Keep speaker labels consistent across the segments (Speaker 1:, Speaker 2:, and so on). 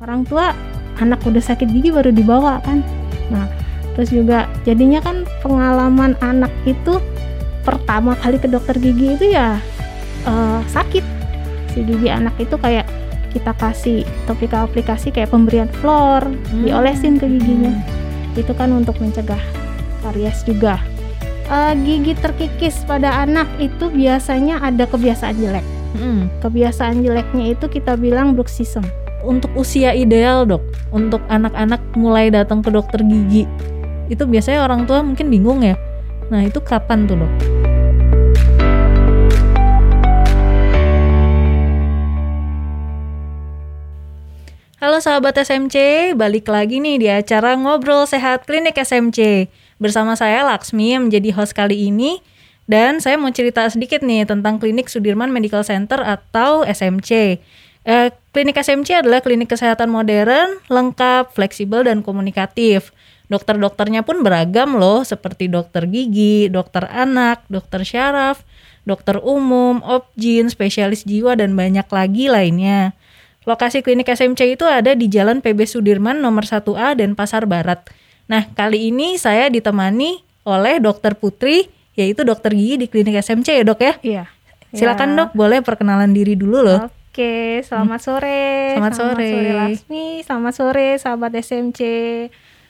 Speaker 1: orang tua anak udah sakit gigi baru dibawa kan. Nah terus juga jadinya kan pengalaman anak itu pertama kali ke dokter gigi itu ya uh, sakit. Si gigi anak itu kayak kita kasih topikal aplikasi kayak pemberian flor hmm. diolesin ke giginya. Itu kan untuk mencegah karies juga. Uh, gigi terkikis pada anak itu biasanya ada kebiasaan jelek. Hmm. kebiasaan jeleknya itu kita bilang bruxism
Speaker 2: untuk usia ideal dok untuk anak-anak mulai datang ke dokter gigi itu biasanya orang tua mungkin bingung ya nah itu kapan tuh dok? Halo sahabat SMC, balik lagi nih di acara Ngobrol Sehat Klinik SMC. Bersama saya Laksmi yang menjadi host kali ini dan saya mau cerita sedikit nih tentang Klinik Sudirman Medical Center atau SMC. Eh, klinik SMC adalah klinik kesehatan modern, lengkap, fleksibel, dan komunikatif. Dokter-dokternya pun beragam loh, seperti dokter gigi, dokter anak, dokter syaraf, dokter umum, opjin, spesialis jiwa, dan banyak lagi lainnya. Lokasi klinik SMC itu ada di Jalan PB Sudirman nomor 1A dan Pasar Barat. Nah, kali ini saya ditemani oleh Dokter Putri, yaitu dokter gigi di klinik SMC ya dok ya?
Speaker 1: Iya.
Speaker 2: Silakan ya. dok, boleh perkenalan diri dulu loh.
Speaker 1: Oke, selamat sore.
Speaker 2: Selamat, selamat sore.
Speaker 1: sore selamat sore sahabat SMC.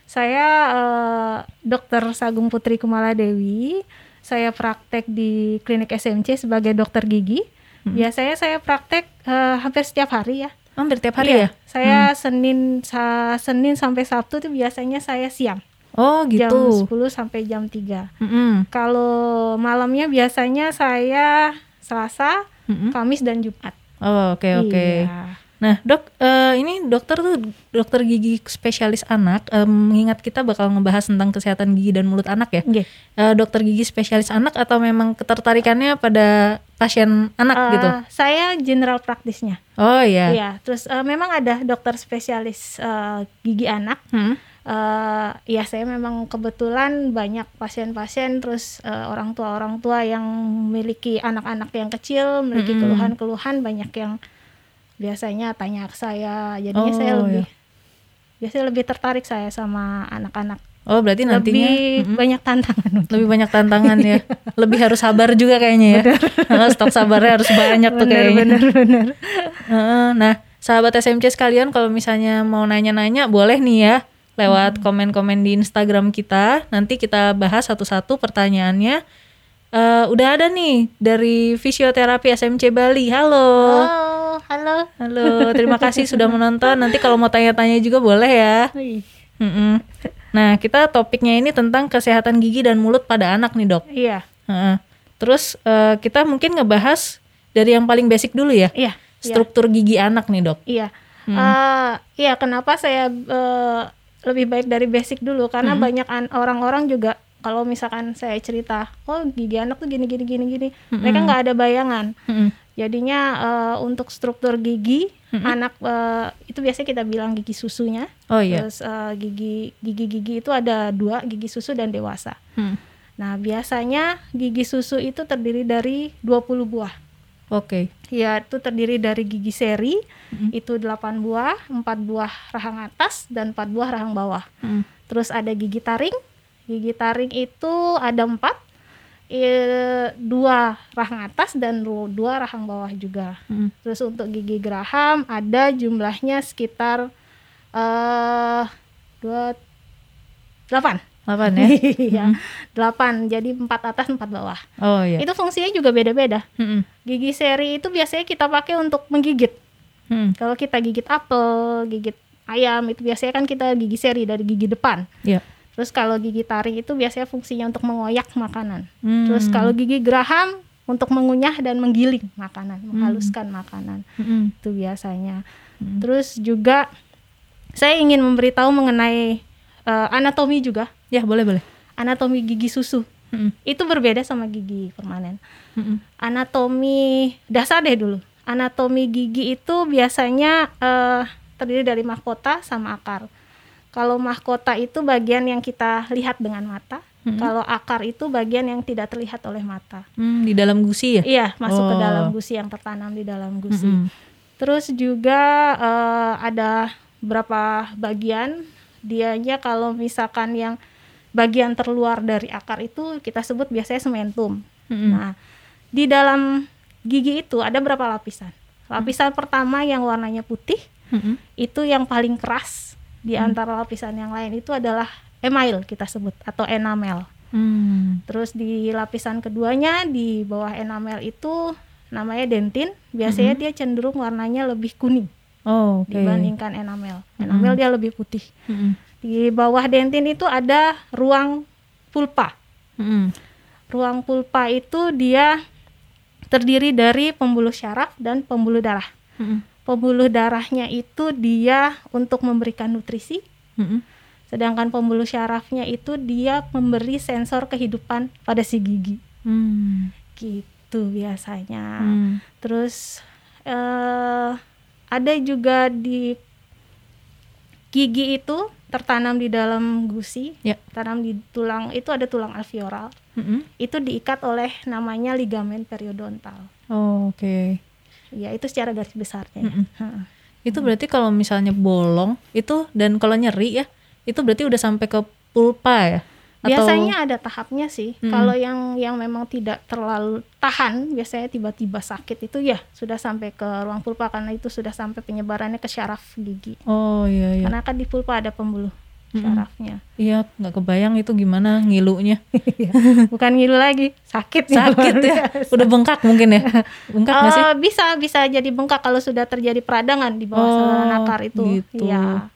Speaker 1: Saya uh, Dokter Sagung Putri Kumala Dewi. Saya praktek di klinik SMC sebagai dokter gigi. Hmm. Biasanya saya praktek uh, hampir setiap hari ya
Speaker 2: Hampir tiap hari iya, ya?
Speaker 1: Saya hmm. Senin sa Senin sampai Sabtu tuh biasanya saya siang.
Speaker 2: Oh gitu.
Speaker 1: Jam 10 sampai jam 3. Mm -hmm. Kalau malamnya biasanya saya Selasa, mm -hmm. Kamis dan Jumat.
Speaker 2: Oh oke okay, oke. Okay. Iya. Nah, dok, uh, ini dokter tuh dokter gigi spesialis anak. Um, mengingat kita bakal ngebahas tentang kesehatan gigi dan mulut anak ya. Okay. Uh, dokter gigi spesialis anak atau memang ketertarikannya pada pasien anak uh, gitu?
Speaker 1: Saya general praktisnya.
Speaker 2: Oh iya.
Speaker 1: Iya. Terus uh, memang ada dokter spesialis uh, gigi anak. Hmm. Uh, ya saya memang kebetulan banyak pasien-pasien terus uh, orang tua orang tua yang memiliki anak-anak yang kecil memiliki keluhan-keluhan banyak yang biasanya tanya ke saya. Jadinya oh, saya lebih iya. biasanya lebih tertarik saya sama anak-anak.
Speaker 2: Oh berarti nantinya
Speaker 1: lebih banyak tantangan.
Speaker 2: Lebih banyak tantangan ya. Lebih harus sabar juga kayaknya ya. Bener. stok sabarnya harus banyak bener, tuh kayaknya.
Speaker 1: bener, bener.
Speaker 2: nah sahabat SMC sekalian kalau misalnya mau nanya-nanya boleh nih ya lewat komen-komen di Instagram kita nanti kita bahas satu-satu pertanyaannya uh, udah ada nih dari fisioterapi SMC Bali halo
Speaker 1: halo halo.
Speaker 2: Halo, terima kasih sudah menonton. Nanti kalau mau tanya-tanya juga boleh ya. Mm -mm. Nah, kita topiknya ini tentang kesehatan gigi dan mulut pada anak nih dok.
Speaker 1: Iya.
Speaker 2: Uh, terus uh, kita mungkin ngebahas dari yang paling basic dulu ya.
Speaker 1: Iya.
Speaker 2: Struktur iya. gigi anak nih dok.
Speaker 1: Iya. Hmm. Uh, iya, kenapa saya uh, lebih baik dari basic dulu? Karena hmm. banyak orang-orang juga kalau misalkan saya cerita, oh gigi anak tuh gini gini gini gini, hmm. mereka nggak ada bayangan. Hmm. Jadinya uh, untuk struktur gigi mm-hmm. anak uh, itu biasanya kita bilang gigi susunya.
Speaker 2: Oh iya.
Speaker 1: Terus uh, gigi gigi-gigi itu ada dua, gigi susu dan dewasa. Mm. Nah, biasanya gigi susu itu terdiri dari 20 buah.
Speaker 2: Oke.
Speaker 1: Okay. Ya, itu terdiri dari gigi seri, mm. itu 8 buah, 4 buah rahang atas dan 4 buah rahang bawah. Mm. Terus ada gigi taring. Gigi taring itu ada 4 dua rahang atas dan dua rahang bawah juga. Hmm. Terus untuk gigi geraham ada jumlahnya sekitar uh, dua delapan.
Speaker 2: Delapan ya?
Speaker 1: Iya, hmm. delapan. Jadi empat atas, empat bawah.
Speaker 2: Oh iya.
Speaker 1: Itu fungsinya juga beda-beda. Hmm. Gigi seri itu biasanya kita pakai untuk menggigit. Hmm. Kalau kita gigit apel, gigit ayam, itu biasanya kan kita gigi seri dari gigi depan.
Speaker 2: Iya. Yeah
Speaker 1: Terus kalau gigi taring itu biasanya fungsinya untuk mengoyak makanan. Hmm. Terus kalau gigi geraham untuk mengunyah dan menggiling makanan, hmm. menghaluskan makanan. Hmm. Itu biasanya. Hmm. Terus juga saya ingin memberitahu mengenai uh, anatomi juga.
Speaker 2: Ya, boleh, boleh.
Speaker 1: Anatomi gigi susu. Hmm. Itu berbeda sama gigi permanen. Hmm. Anatomi dasar deh dulu. Anatomi gigi itu biasanya uh, terdiri dari mahkota sama akar. Kalau mahkota itu bagian yang kita lihat dengan mata. Hmm. Kalau akar itu bagian yang tidak terlihat oleh mata.
Speaker 2: Hmm, di dalam gusi ya?
Speaker 1: Iya, masuk oh. ke dalam gusi yang tertanam di dalam gusi. Hmm. Terus juga uh, ada berapa bagian. Dianya kalau misalkan yang bagian terluar dari akar itu kita sebut biasanya sementum.
Speaker 2: Mm-mm.
Speaker 1: Nah, di dalam gigi itu ada berapa lapisan? Lapisan pertama yang warnanya putih
Speaker 2: Mm-mm.
Speaker 1: itu yang paling keras di antara lapisan yang lain itu adalah email kita sebut atau enamel.
Speaker 2: Hmm.
Speaker 1: Terus di lapisan keduanya di bawah enamel itu namanya dentin. Biasanya dia cenderung warnanya lebih kuning
Speaker 2: Oh, oke.
Speaker 1: dibandingkan enamel. Enamel dia lebih putih.
Speaker 2: Mm-mm.
Speaker 1: Di bawah dentin itu ada ruang pulpa.
Speaker 2: Mm-mm.
Speaker 1: Ruang pulpa itu dia terdiri dari pembuluh syaraf dan pembuluh darah.
Speaker 2: Mm-mm.
Speaker 1: Pembuluh darahnya itu dia untuk memberikan nutrisi,
Speaker 2: Mm-mm.
Speaker 1: sedangkan pembuluh syarafnya itu dia memberi sensor kehidupan pada si gigi.
Speaker 2: Hmm.
Speaker 1: Gitu biasanya.
Speaker 2: Hmm.
Speaker 1: Terus eh ada juga di gigi itu tertanam di dalam gusi,
Speaker 2: Ya.
Speaker 1: tanam di tulang itu ada tulang alveolar.
Speaker 2: Mm-mm.
Speaker 1: Itu diikat oleh namanya ligamen periodontal.
Speaker 2: Oh, oke.
Speaker 1: Ya, itu secara garis besarnya.
Speaker 2: Mm-mm.
Speaker 1: Heeh.
Speaker 2: Itu berarti kalau misalnya bolong itu dan kalau nyeri ya, itu berarti udah sampai ke pulpa ya? Atau-
Speaker 1: Biasanya ada tahapnya sih.
Speaker 2: Mm-mm.
Speaker 1: Kalau yang yang memang tidak terlalu tahan, biasanya tiba-tiba sakit itu ya sudah sampai ke ruang pulpa karena itu sudah sampai penyebarannya ke syaraf gigi.
Speaker 2: Oh iya iya.
Speaker 1: Karena kan di pulpa ada pembuluh
Speaker 2: Mm-mm.
Speaker 1: syarafnya.
Speaker 2: Iya, nggak kebayang itu gimana ngilunya.
Speaker 1: Bukan ngilu lagi, sakit
Speaker 2: Sakit ya. Udah bengkak mungkin ya. Bengkak nggak sih?
Speaker 1: Eh, bisa bisa jadi bengkak kalau sudah terjadi peradangan di bawah
Speaker 2: Oh,
Speaker 1: saluran akar itu.
Speaker 2: gitu.
Speaker 1: Iya.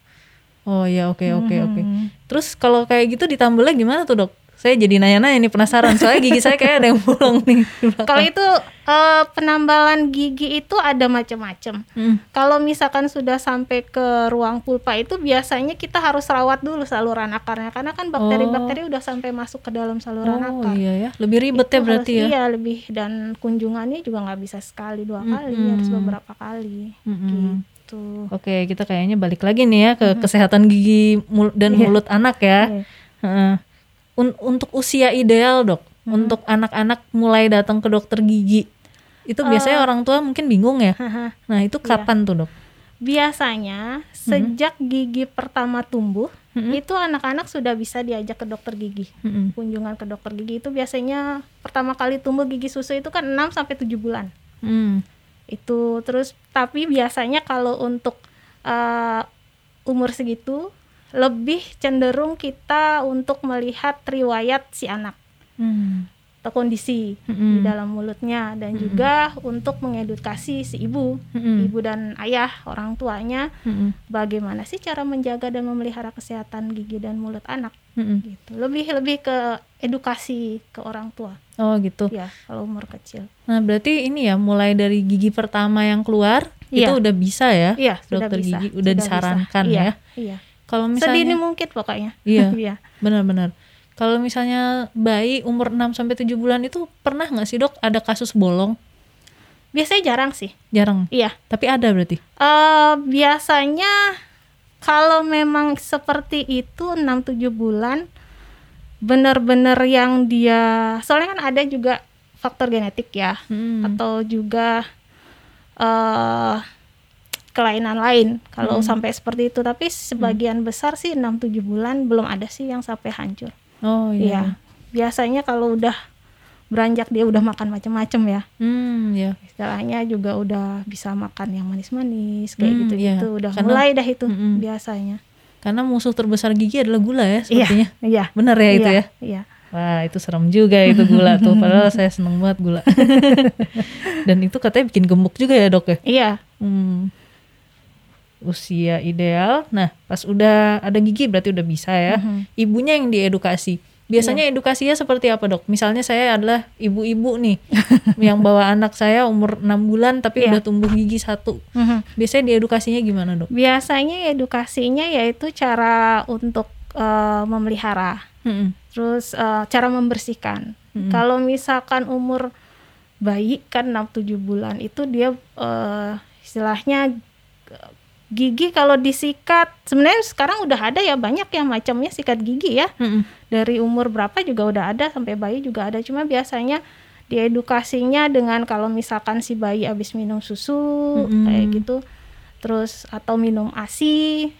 Speaker 2: Oh iya, oke oke oke.
Speaker 1: Mhm.
Speaker 2: Terus kalau kayak gitu ditambelnya gimana tuh, Dok? Saya jadi nanya-nanya nih penasaran. Soalnya gigi saya kayak ada yang bolong nih.
Speaker 1: Kalau itu eh, penambalan gigi itu ada macam-macam.
Speaker 2: Mm.
Speaker 1: Kalau misalkan sudah sampai ke ruang pulpa itu biasanya kita harus rawat dulu saluran akarnya karena kan bakteri-bakteri udah sampai masuk ke dalam saluran
Speaker 2: Oh
Speaker 1: akar.
Speaker 2: iya ya, lebih ribet
Speaker 1: Itu
Speaker 2: ya berarti
Speaker 1: harus-
Speaker 2: ya.
Speaker 1: Iya lebih dan kunjungannya juga nggak bisa sekali dua kali
Speaker 2: Mm-mm.
Speaker 1: harus beberapa kali
Speaker 2: Mm-mm.
Speaker 1: gitu.
Speaker 2: Oke, kita kayaknya balik lagi nih ya ke kesehatan gigi mul- dan
Speaker 1: Iya.
Speaker 2: mulut anak ya.
Speaker 1: Iya.
Speaker 2: Heeh. Un- untuk usia ideal dok, untuk anak-anak mulai datang ke dokter gigi, itu biasanya orang tua mungkin bingung ya.
Speaker 1: Haha.
Speaker 2: Nah itu kapan tuh dok?
Speaker 1: Biasanya sejak gigi pertama tumbuh
Speaker 2: Mhm.
Speaker 1: itu anak-anak sudah bisa diajak ke dokter gigi.
Speaker 2: Mm-mm.
Speaker 1: Kunjungan ke dokter gigi itu biasanya pertama kali tumbuh gigi susu itu kan 6 sampai 7 bulan.
Speaker 2: Mm.
Speaker 1: Itu terus tapi biasanya kalau untuk eh, umur segitu lebih cenderung kita untuk melihat riwayat si anak
Speaker 2: Mm.
Speaker 1: Atau kondisi di
Speaker 2: Mm-mm.
Speaker 1: dalam mulutnya dan juga untuk mengedukasi si ibu,
Speaker 2: Mm-mm.
Speaker 1: ibu dan ayah orang tuanya
Speaker 2: Mm-mm.
Speaker 1: bagaimana sih cara menjaga dan memelihara kesehatan gigi dan mulut anak
Speaker 2: Mm-mm.
Speaker 1: gitu. Lebih lebih ke edukasi ke orang tua
Speaker 2: Oh gitu.
Speaker 1: ya kalau umur kecil.
Speaker 2: Nah berarti ini ya mulai dari gigi pertama yang keluar itu
Speaker 1: Iya.
Speaker 2: udah bisa ya?
Speaker 1: Iya, sudah
Speaker 2: Dokter
Speaker 1: bisa.
Speaker 2: gigi udah
Speaker 1: Sudah
Speaker 2: disarankan
Speaker 1: bisa.
Speaker 2: ya.
Speaker 1: Iya, Iya.
Speaker 2: Kalau
Speaker 1: Sedini
Speaker 2: misalnya
Speaker 1: mungkin pokoknya.
Speaker 2: Iya.
Speaker 1: Iya.
Speaker 2: benar-benar. Kalau misalnya bayi umur 6 sampai 7 bulan itu pernah nggak sih dok ada kasus bolong?
Speaker 1: Biasanya jarang sih.
Speaker 2: Jarang.
Speaker 1: Iya.
Speaker 2: Tapi ada berarti.
Speaker 1: Eh biasanya kalau memang seperti itu 6-7 bulan benar-benar yang dia soalnya kan ada juga faktor genetik ya
Speaker 2: Hmm.
Speaker 1: atau juga eh kelainan lain kalau sampai seperti itu tapi sebagian besar sih 6-7 bulan belum ada sih yang sampai hancur.
Speaker 2: Oh
Speaker 1: Iya.
Speaker 2: iya.
Speaker 1: Biasanya kalau udah beranjak dia udah makan macam-macam ya.
Speaker 2: Hmm, ya.
Speaker 1: Istilahnya juga udah bisa makan yang manis-manis kayak
Speaker 2: Hmm,
Speaker 1: gitu-gitu.
Speaker 2: iya.
Speaker 1: Udah
Speaker 2: Karena-
Speaker 1: mulai dah itu
Speaker 2: Mm-mm.
Speaker 1: biasanya.
Speaker 2: Karena musuh terbesar gigi adalah gula ya sepertinya.
Speaker 1: Iya.
Speaker 2: Benar ya itu
Speaker 1: iya,
Speaker 2: ya.
Speaker 1: Iya.
Speaker 2: Wah itu serem juga itu gula tuh. Padahal saya seneng banget gula. Dan itu katanya bikin gemuk juga ya dok ya.
Speaker 1: Iya.
Speaker 2: Hmm. Usia ideal. Nah pas udah ada gigi berarti udah bisa ya.
Speaker 1: Mhm.
Speaker 2: Ibunya yang diedukasi. Biasanya
Speaker 1: Iya.
Speaker 2: edukasinya seperti apa dok? Misalnya saya adalah ibu-ibu nih yang bawa anak saya umur 6 bulan tapi
Speaker 1: Iya.
Speaker 2: udah tumbuh gigi satu.
Speaker 1: Mhm.
Speaker 2: Biasanya diedukasinya gimana dok?
Speaker 1: Biasanya edukasinya yaitu cara untuk eh, memelihara,
Speaker 2: Mm-mm.
Speaker 1: terus eh, cara membersihkan.
Speaker 2: Mm-mm.
Speaker 1: Kalau misalkan umur bayi kan 6-7 bulan itu dia eh, istilahnya gigi kalau disikat sebenarnya sekarang udah ada ya banyak ya macamnya sikat gigi ya.
Speaker 2: Mm-mm.
Speaker 1: dari umur berapa juga udah ada sampai bayi juga ada cuma biasanya diedukasinya dengan kalau misalkan si bayi habis minum susu
Speaker 2: Mm-mm.
Speaker 1: kayak gitu terus atau minum ASI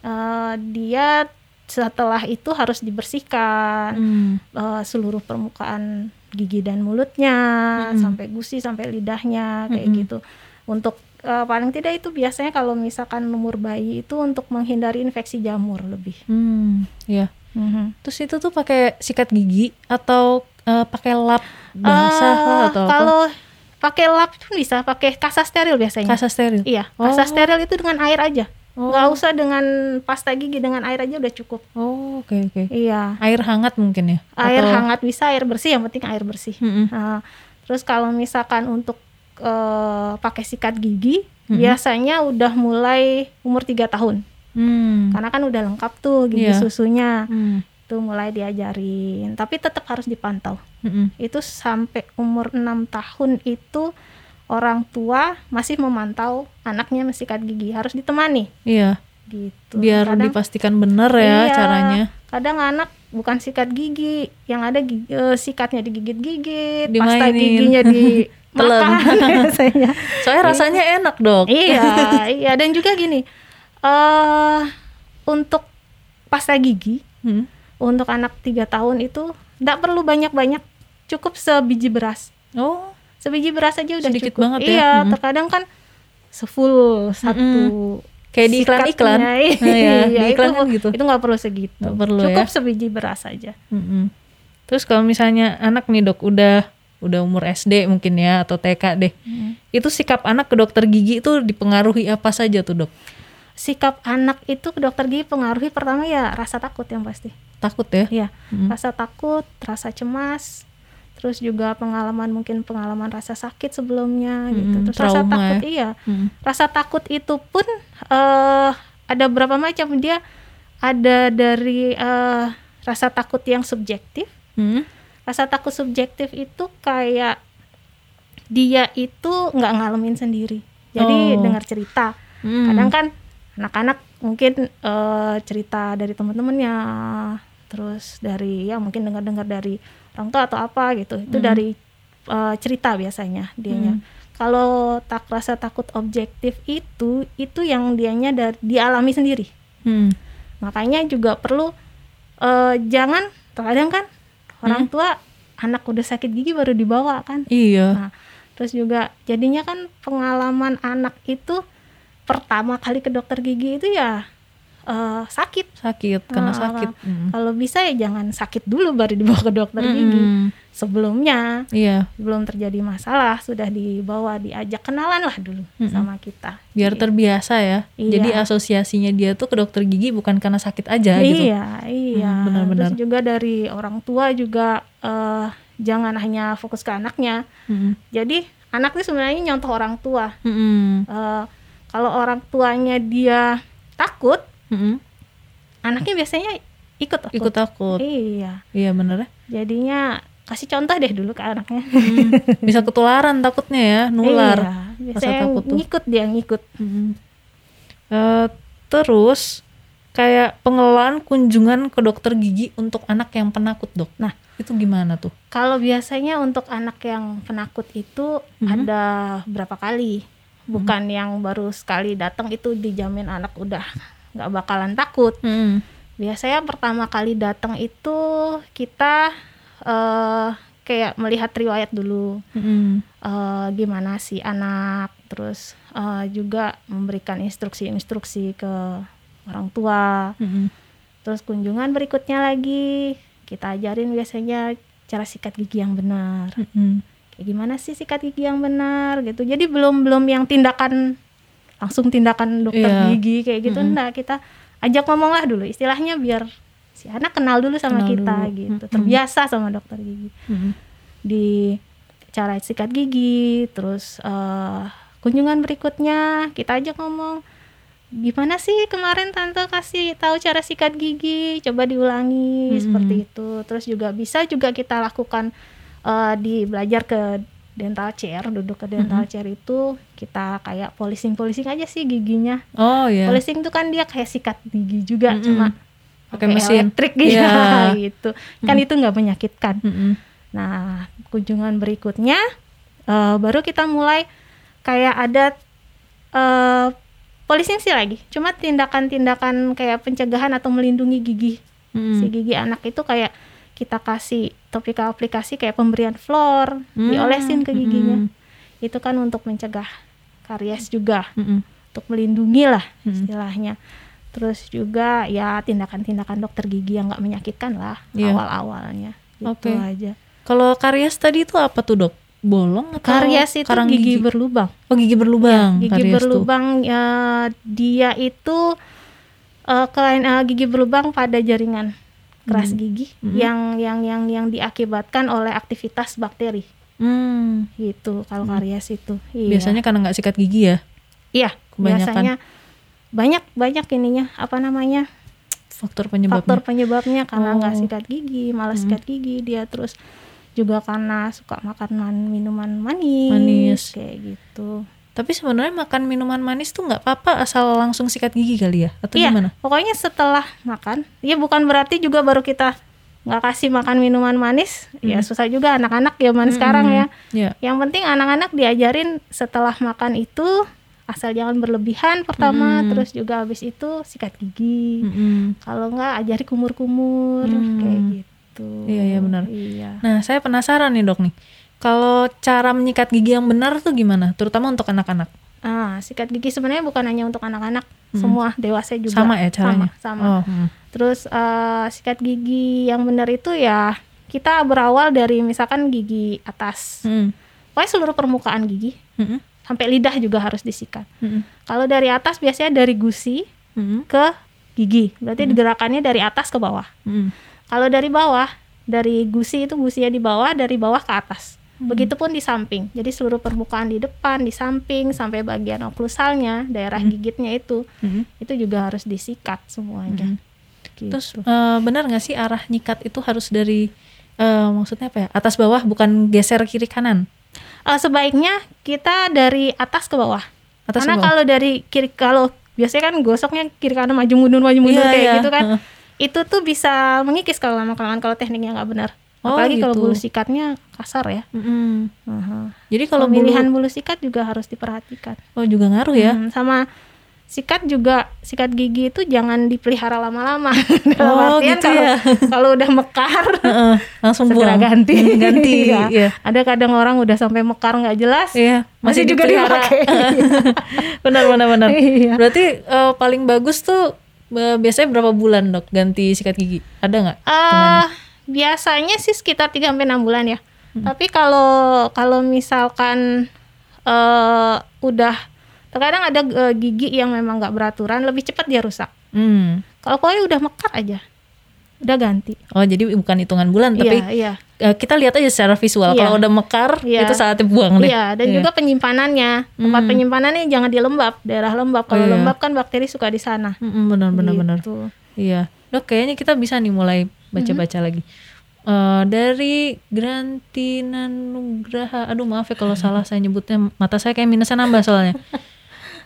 Speaker 1: eh, dia setelah itu harus dibersihkan
Speaker 2: Hmm.
Speaker 1: eh, seluruh permukaan gigi dan mulutnya
Speaker 2: Mm-mm.
Speaker 1: sampai gusi sampai lidahnya kayak
Speaker 2: Mm-mm.
Speaker 1: gitu untuk eh, paling tidak itu biasanya kalau misalkan umur bayi itu untuk menghindari infeksi jamur lebih
Speaker 2: Hmm. Ya.
Speaker 1: Mhm.
Speaker 2: Terus itu tuh pakai sikat gigi atau eh, pakai lap basah lah atau apa?
Speaker 1: kalau pakai lap pun bisa pakai kasa steril biasanya
Speaker 2: Kasa steril.
Speaker 1: iya kasa
Speaker 2: Oh.
Speaker 1: steril itu dengan air aja
Speaker 2: Oh.
Speaker 1: nggak usah dengan pasta gigi dengan air aja udah cukup
Speaker 2: Oh, oke oke.
Speaker 1: iya
Speaker 2: Air hangat mungkin ya?
Speaker 1: air
Speaker 2: Atau-
Speaker 1: hangat bisa air bersih yang penting air bersih
Speaker 2: Mm-mm.
Speaker 1: Nah, terus kalau misalkan untuk eh, pakai sikat gigi
Speaker 2: Mhm.
Speaker 1: biasanya udah mulai umur tiga tahun
Speaker 2: Hmm.
Speaker 1: karena kan udah lengkap tuh gigi
Speaker 2: Iya.
Speaker 1: susunya
Speaker 2: Hmm.
Speaker 1: itu mulai diajarin tapi tetap harus dipantau
Speaker 2: Mm-mm.
Speaker 1: itu sampai umur enam tahun itu orang tua masih memantau anaknya sikat gigi harus ditemani
Speaker 2: Iya.
Speaker 1: gitu
Speaker 2: Biar
Speaker 1: kadang,
Speaker 2: dipastikan benar ya
Speaker 1: Iya.
Speaker 2: caranya.
Speaker 1: kadang anak bukan sikat gigi yang ada gigi, eh, sikatnya digigit-gigit pasta giginya di Makan biasanya
Speaker 2: Soalnya rasanya enak dok.
Speaker 1: iya iya dan juga gini eh untuk pasta gigi
Speaker 2: Hmm.
Speaker 1: untuk anak tiga tahun itu tidak perlu banyak-banyak cukup sebiji beras
Speaker 2: Oh.
Speaker 1: sebiji beras aja udah
Speaker 2: Sedikit
Speaker 1: cukup
Speaker 2: banget ya.
Speaker 1: iya
Speaker 2: Mm-mm.
Speaker 1: terkadang kan sefull satu
Speaker 2: Kayak di iklan-iklan. Nah, ya,
Speaker 1: Iya,
Speaker 2: di iklan
Speaker 1: itu,
Speaker 2: kan gitu.
Speaker 1: itu nggak perlu segitu
Speaker 2: Nggak perlu
Speaker 1: cukup
Speaker 2: ya.
Speaker 1: sebiji beras aja
Speaker 2: Mm-mm. Terus kalau misalnya anak nih dok udah udah umur SD mungkin ya atau TK deh, itu sikap anak ke dokter gigi itu dipengaruhi apa saja tuh dok?
Speaker 1: sikap anak itu ke dokter gigi pengaruhi pertama ya rasa takut yang pasti
Speaker 2: Takut ya?
Speaker 1: Iya,
Speaker 2: Mm.
Speaker 1: rasa takut, rasa cemas, terus juga pengalaman mungkin pengalaman rasa sakit sebelumnya gitu.
Speaker 2: Mm,
Speaker 1: Terus rasa
Speaker 2: trauma
Speaker 1: takut
Speaker 2: ya.
Speaker 1: iya.
Speaker 2: Mm.
Speaker 1: Rasa takut itu pun eh ada berapa macam dia ada dari eh, rasa takut yang subjektif.
Speaker 2: Mm.
Speaker 1: Rasa takut subjektif itu kayak dia itu nggak ngalamin sendiri. Jadi
Speaker 2: Oh.
Speaker 1: dengar cerita.
Speaker 2: Mm.
Speaker 1: Kadang kan anak-anak mungkin eh, cerita dari teman-temannya, terus dari ya mungkin dengar-dengar dari orang tua atau apa gitu. Itu
Speaker 2: Hmm.
Speaker 1: dari eh, cerita biasanya dianya.
Speaker 2: Hmm.
Speaker 1: Kalau tak rasa takut objektif itu itu yang dianya dari dialami sendiri.
Speaker 2: Mm.
Speaker 1: Makanya juga perlu eh, jangan terkadang kan orang
Speaker 2: Hmm.
Speaker 1: tua anak udah sakit gigi baru dibawa kan.
Speaker 2: Iya.
Speaker 1: Nah, terus juga jadinya kan pengalaman anak itu pertama kali ke dokter gigi itu ya eh, sakit.
Speaker 2: Sakit karena
Speaker 1: Ah,
Speaker 2: sakit. Mm.
Speaker 1: Kalau bisa ya jangan sakit dulu baru dibawa ke dokter gigi.
Speaker 2: Mm.
Speaker 1: Sebelumnya
Speaker 2: Iya.
Speaker 1: belum terjadi masalah sudah dibawa diajak kenalan lah dulu
Speaker 2: Mm-mm.
Speaker 1: sama kita.
Speaker 2: Biar
Speaker 1: Iya.
Speaker 2: terbiasa ya.
Speaker 1: Iya.
Speaker 2: Jadi asosiasinya dia tuh ke dokter gigi bukan karena sakit aja gitu.
Speaker 1: Iya, iya.
Speaker 2: Hmm, benar-benar.
Speaker 1: Terus juga dari orang tua juga eh, jangan hanya fokus ke anaknya.
Speaker 2: Mm.
Speaker 1: Jadi anak itu sebenarnya nyontoh orang tua.
Speaker 2: Mm-mm.
Speaker 1: Eh, kalau orang tuanya dia takut,
Speaker 2: Mm-mm.
Speaker 1: anaknya biasanya ikut takut.
Speaker 2: Ikut takut.
Speaker 1: Iya.
Speaker 2: Iya bener ya.
Speaker 1: Jadinya kasih contoh deh dulu ke anaknya.
Speaker 2: Mm. Bisa ketularan takutnya ya, nular.
Speaker 1: Iya, biasanya
Speaker 2: takut tuh.
Speaker 1: ngikut dia ngikut.
Speaker 2: Mm. Eh, terus kayak pengelolaan kunjungan ke dokter gigi untuk anak yang penakut dok.
Speaker 1: Nah.
Speaker 2: itu gimana tuh?
Speaker 1: Kalau biasanya untuk anak yang penakut itu
Speaker 2: Mhm.
Speaker 1: ada berapa kali? Bukan yang baru sekali datang itu dijamin anak udah nggak bakalan takut.
Speaker 2: Mm.
Speaker 1: Biasanya pertama kali datang itu kita eh kayak melihat riwayat dulu.
Speaker 2: Mm.
Speaker 1: eh, gimana sih anak terus eh, juga memberikan instruksi-instruksi ke orang tua
Speaker 2: Mm.
Speaker 1: terus kunjungan berikutnya lagi kita ajarin biasanya cara sikat gigi yang benar
Speaker 2: Mm.
Speaker 1: kayak gimana sih sikat gigi yang benar gitu jadi belum belum yang tindakan langsung tindakan dokter
Speaker 2: Iya.
Speaker 1: gigi kayak gitu
Speaker 2: Mm-mm.
Speaker 1: enggak kita ajak ngomong lah dulu istilahnya biar si anak kenal dulu sama
Speaker 2: Kenal
Speaker 1: kita
Speaker 2: dulu.
Speaker 1: gitu
Speaker 2: Mm-mm.
Speaker 1: terbiasa sama dokter gigi
Speaker 2: Mm.
Speaker 1: di cara sikat gigi, terus eh, kunjungan berikutnya kita ajak ngomong gimana sih kemarin tante kasih tahu cara sikat gigi, coba diulangi
Speaker 2: Mm-mm.
Speaker 1: seperti itu. Terus juga bisa juga kita lakukan eh, di belajar ke dental chair, duduk ke dental
Speaker 2: Mm-mm.
Speaker 1: chair itu kita kayak polishing-polishing aja sih giginya.
Speaker 2: Oh iya.
Speaker 1: Polishing itu kan dia kayak sikat gigi juga,
Speaker 2: Mm-mm.
Speaker 1: cuma
Speaker 2: Pakai mesin.
Speaker 1: elektrik gitu,
Speaker 2: Iya.
Speaker 1: gitu. Kan itu nggak menyakitkan.
Speaker 2: Mm-mm.
Speaker 1: Nah, kunjungan berikutnya eh, baru kita mulai kayak ada eh, polishing sih lagi. Cuma tindakan-tindakan kayak pencegahan atau melindungi gigi
Speaker 2: Mm-mm.
Speaker 1: si gigi anak itu kayak kita kasih topikal aplikasi kayak pemberian flor,
Speaker 2: Hmm,
Speaker 1: diolesin ke giginya.
Speaker 2: mm-mm.
Speaker 1: Itu kan untuk mencegah karies juga,
Speaker 2: Mm-mm.
Speaker 1: untuk melindungi lah
Speaker 2: Mm.
Speaker 1: istilahnya. Terus juga ya tindakan-tindakan dokter gigi yang nggak menyakitkan lah
Speaker 2: Iya.
Speaker 1: awal-awalnya. Gitu
Speaker 2: Oke.
Speaker 1: aja.
Speaker 2: Kalau karies tadi itu apa tuh dok? Bolong atau
Speaker 1: Karies itu
Speaker 2: karang
Speaker 1: gigi, berlubang.
Speaker 2: Oh gigi berlubang.
Speaker 1: gigi
Speaker 2: karies tuh.
Speaker 1: berlubang ya, dia itu eh kelain eh, gigi berlubang pada jaringan keras
Speaker 2: Hmm.
Speaker 1: gigi
Speaker 2: Hmm.
Speaker 1: yang yang yang yang diakibatkan oleh aktivitas bakteri
Speaker 2: Hmm.
Speaker 1: gitu kalau
Speaker 2: Hmm.
Speaker 1: karies itu iya.
Speaker 2: Biasanya karena nggak sikat gigi ya.
Speaker 1: iya
Speaker 2: kebanyakan.
Speaker 1: biasanya banyak banyak ininya apa namanya
Speaker 2: Faktor penyebabnya.
Speaker 1: faktor penyebabnya karena nggak
Speaker 2: Oh.
Speaker 1: sikat gigi malas
Speaker 2: Hmm.
Speaker 1: sikat gigi dia terus juga karena suka makan man- minuman manis,
Speaker 2: Manis.
Speaker 1: kayak gitu
Speaker 2: Tapi sebenarnya makan minuman manis tuh nggak apa-apa asal langsung sikat gigi kali ya? Atau
Speaker 1: iya
Speaker 2: gimana?
Speaker 1: pokoknya setelah makan ya bukan berarti juga baru kita nggak kasih makan minuman manis ya
Speaker 2: Hmm.
Speaker 1: susah juga anak-anak zaman
Speaker 2: Mm-mm.
Speaker 1: sekarang ya
Speaker 2: Ya.
Speaker 1: yang penting anak-anak diajarin setelah makan itu asal jangan berlebihan pertama
Speaker 2: Hmm.
Speaker 1: terus juga habis itu sikat gigi
Speaker 2: Mm-mm.
Speaker 1: kalau nggak ajari kumur-kumur
Speaker 2: Hmm.
Speaker 1: kayak gitu
Speaker 2: Iya, iya, benar.
Speaker 1: iya
Speaker 2: Nah, saya penasaran nih dok nih. Kalau cara menyikat gigi yang benar tuh gimana? Terutama untuk anak-anak.
Speaker 1: ah sikat gigi sebenarnya bukan hanya untuk anak-anak
Speaker 2: Hmm.
Speaker 1: semua dewasa juga
Speaker 2: Sama ya caranya?
Speaker 1: sama, sama.
Speaker 2: Oh, hmm.
Speaker 1: terus eh, sikat gigi yang benar itu ya kita berawal dari misalkan gigi atas
Speaker 2: Mm-mm.
Speaker 1: pokoknya seluruh permukaan gigi
Speaker 2: Mm-mm.
Speaker 1: sampai lidah juga harus disikat
Speaker 2: Mm-mm.
Speaker 1: kalau dari atas biasanya dari gusi
Speaker 2: Mm-mm.
Speaker 1: ke gigi berarti gerakannya dari atas ke bawah
Speaker 2: Mm-mm.
Speaker 1: kalau dari bawah dari gusi itu gusinya di bawah dari bawah ke atas
Speaker 2: Hmm.
Speaker 1: begitupun di samping jadi seluruh permukaan di depan di samping sampai bagian oklusalnya daerah
Speaker 2: Hmm.
Speaker 1: gigitnya itu
Speaker 2: Mm-mm.
Speaker 1: itu juga harus disikat semuanya
Speaker 2: Mm.
Speaker 1: gitu.
Speaker 2: Terus eh, benar nggak sih arah nyikat itu harus dari eh, maksudnya apa ya? Atas bawah bukan geser kiri kanan.
Speaker 1: Eh, sebaiknya kita dari atas ke bawah
Speaker 2: Atas
Speaker 1: karena
Speaker 2: ke bawah.
Speaker 1: kalau dari kiri kalau biasanya kan gosoknya kiri kanan maju mundur maju mundur
Speaker 2: Iya,
Speaker 1: kayak
Speaker 2: iya.
Speaker 1: gitu kan
Speaker 2: Heeh.
Speaker 1: itu tuh bisa mengikis kalau lama kelamaan kalau tekniknya nggak benar
Speaker 2: Oh,
Speaker 1: apalagi kalau
Speaker 2: gitu.
Speaker 1: bulu sikatnya kasar ya
Speaker 2: Mm-mm.
Speaker 1: Aha.
Speaker 2: Jadi kalau
Speaker 1: pemilihan
Speaker 2: bulu
Speaker 1: bulu sikat juga harus diperhatikan
Speaker 2: oh juga ngaruh ya.
Speaker 1: Hmm, sama sikat juga sikat gigi itu jangan dipelihara lama-lama dalam
Speaker 2: Oh,
Speaker 1: artian
Speaker 2: gitu
Speaker 1: kalau
Speaker 2: ya.
Speaker 1: kalau udah mekar
Speaker 2: Heeh, langsung
Speaker 1: segera
Speaker 2: buang.
Speaker 1: ganti
Speaker 2: Hmm, ganti.
Speaker 1: Iya.
Speaker 2: Iya.
Speaker 1: ada kadang orang udah sampai mekar nggak jelas
Speaker 2: Iya, masih,
Speaker 1: Masih juga
Speaker 2: dipelihara.
Speaker 1: dipakai.
Speaker 2: benar benar benar.
Speaker 1: Iya.
Speaker 2: Berarti eh, paling bagus tuh eh, biasanya berapa bulan dok ganti sikat gigi? Ada nggak?
Speaker 1: Eh, biasanya sih sekitar 3 sampai 6 bulan ya.
Speaker 2: Hmm.
Speaker 1: Tapi kalau kalau misalkan eh udah terkadang ada eh, gigi yang memang nggak beraturan, lebih cepat dia rusak.
Speaker 2: Hmm.
Speaker 1: Kalau pokoknya udah mekar aja, udah ganti.
Speaker 2: Oh jadi bukan hitungan bulan tapi
Speaker 1: iya, iya.
Speaker 2: eh, kita lihat aja secara visual.
Speaker 1: Iya.
Speaker 2: Kalau udah mekar
Speaker 1: Iya.
Speaker 2: itu saatnya buang deh.
Speaker 1: Iya, dan juga penyimpanannya. Tempat
Speaker 2: Hmm.
Speaker 1: penyimpanannya jangan di lembab, daerah lembab. Kalau
Speaker 2: Oh, iya.
Speaker 1: lembab kan bakteri suka di sana.
Speaker 2: Mm-mm, benar benar benar.
Speaker 1: Gitu.
Speaker 2: Iya. Dok kayaknya kita bisa nih mulai baca-baca lagi. Eh, dari Grantina Nugraha, aduh maaf ya kalau salah saya nyebutnya, mata saya kayak minusnya nambah soalnya.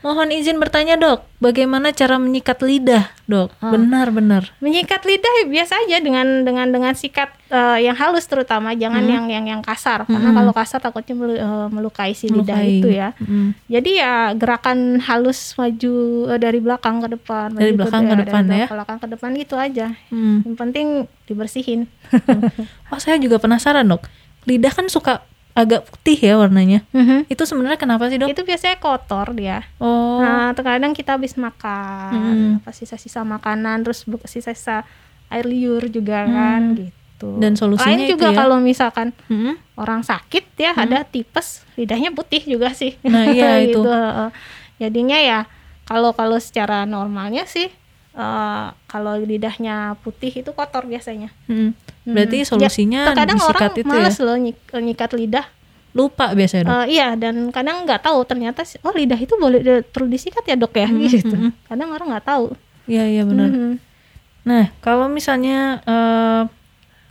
Speaker 2: Mohon izin bertanya dok, bagaimana cara menyikat lidah dok?
Speaker 1: Ah.
Speaker 2: Benar-benar.
Speaker 1: Menyikat lidah ya biasa aja dengan dengan dengan sikat eh, yang halus terutama, jangan
Speaker 2: Hmm.
Speaker 1: yang yang yang kasar. Karena kalau kasar takutnya melu- eh, melukai si lidah
Speaker 2: Melukai.
Speaker 1: itu ya.
Speaker 2: Mm.
Speaker 1: Jadi ya gerakan halus maju eh, dari belakang ke depan,
Speaker 2: Dari belakang ke
Speaker 1: dari
Speaker 2: depan ya?
Speaker 1: belakang ke depan gitu aja.
Speaker 2: Mm.
Speaker 1: Yang penting dibersihin.
Speaker 2: Oh saya juga penasaran dok, lidah kan suka agak putih ya warnanya. Itu sebenarnya kenapa sih dok?
Speaker 1: Itu biasanya kotor dia.
Speaker 2: Oh,
Speaker 1: Nah, terkadang kita habis makan,
Speaker 2: Hmm.
Speaker 1: apa sisa-sisa makanan, terus sisa-sisa air liur juga kan gitu.
Speaker 2: Hmm. Dan solusinya
Speaker 1: Lain
Speaker 2: itu
Speaker 1: juga
Speaker 2: ya?
Speaker 1: kalau misalkan
Speaker 2: Mm.
Speaker 1: orang sakit ya ada tipes, lidahnya putih juga sih.
Speaker 2: Hmm. Nah, iya itu.
Speaker 1: Gitu. Jadinya ya kalau kalau secara normalnya sih eh, kalau lidahnya putih itu kotor biasanya.
Speaker 2: Mm. Berarti
Speaker 1: Hmm.
Speaker 2: solusinya
Speaker 1: Ya, terkadang
Speaker 2: disikat
Speaker 1: orang
Speaker 2: itu
Speaker 1: males
Speaker 2: ya?
Speaker 1: loh nyik- nyikat lidah.
Speaker 2: Lupa biasanya dok.
Speaker 1: Eh, iya dan kadang nggak tahu ternyata oh lidah itu boleh perlu disikat ya dok ya
Speaker 2: Hmm,
Speaker 1: gitu.
Speaker 2: hmm, hmm.
Speaker 1: Kadang orang nggak tahu.
Speaker 2: Iya iya benar.
Speaker 1: Mhm.
Speaker 2: Nah, kalau misalnya eh,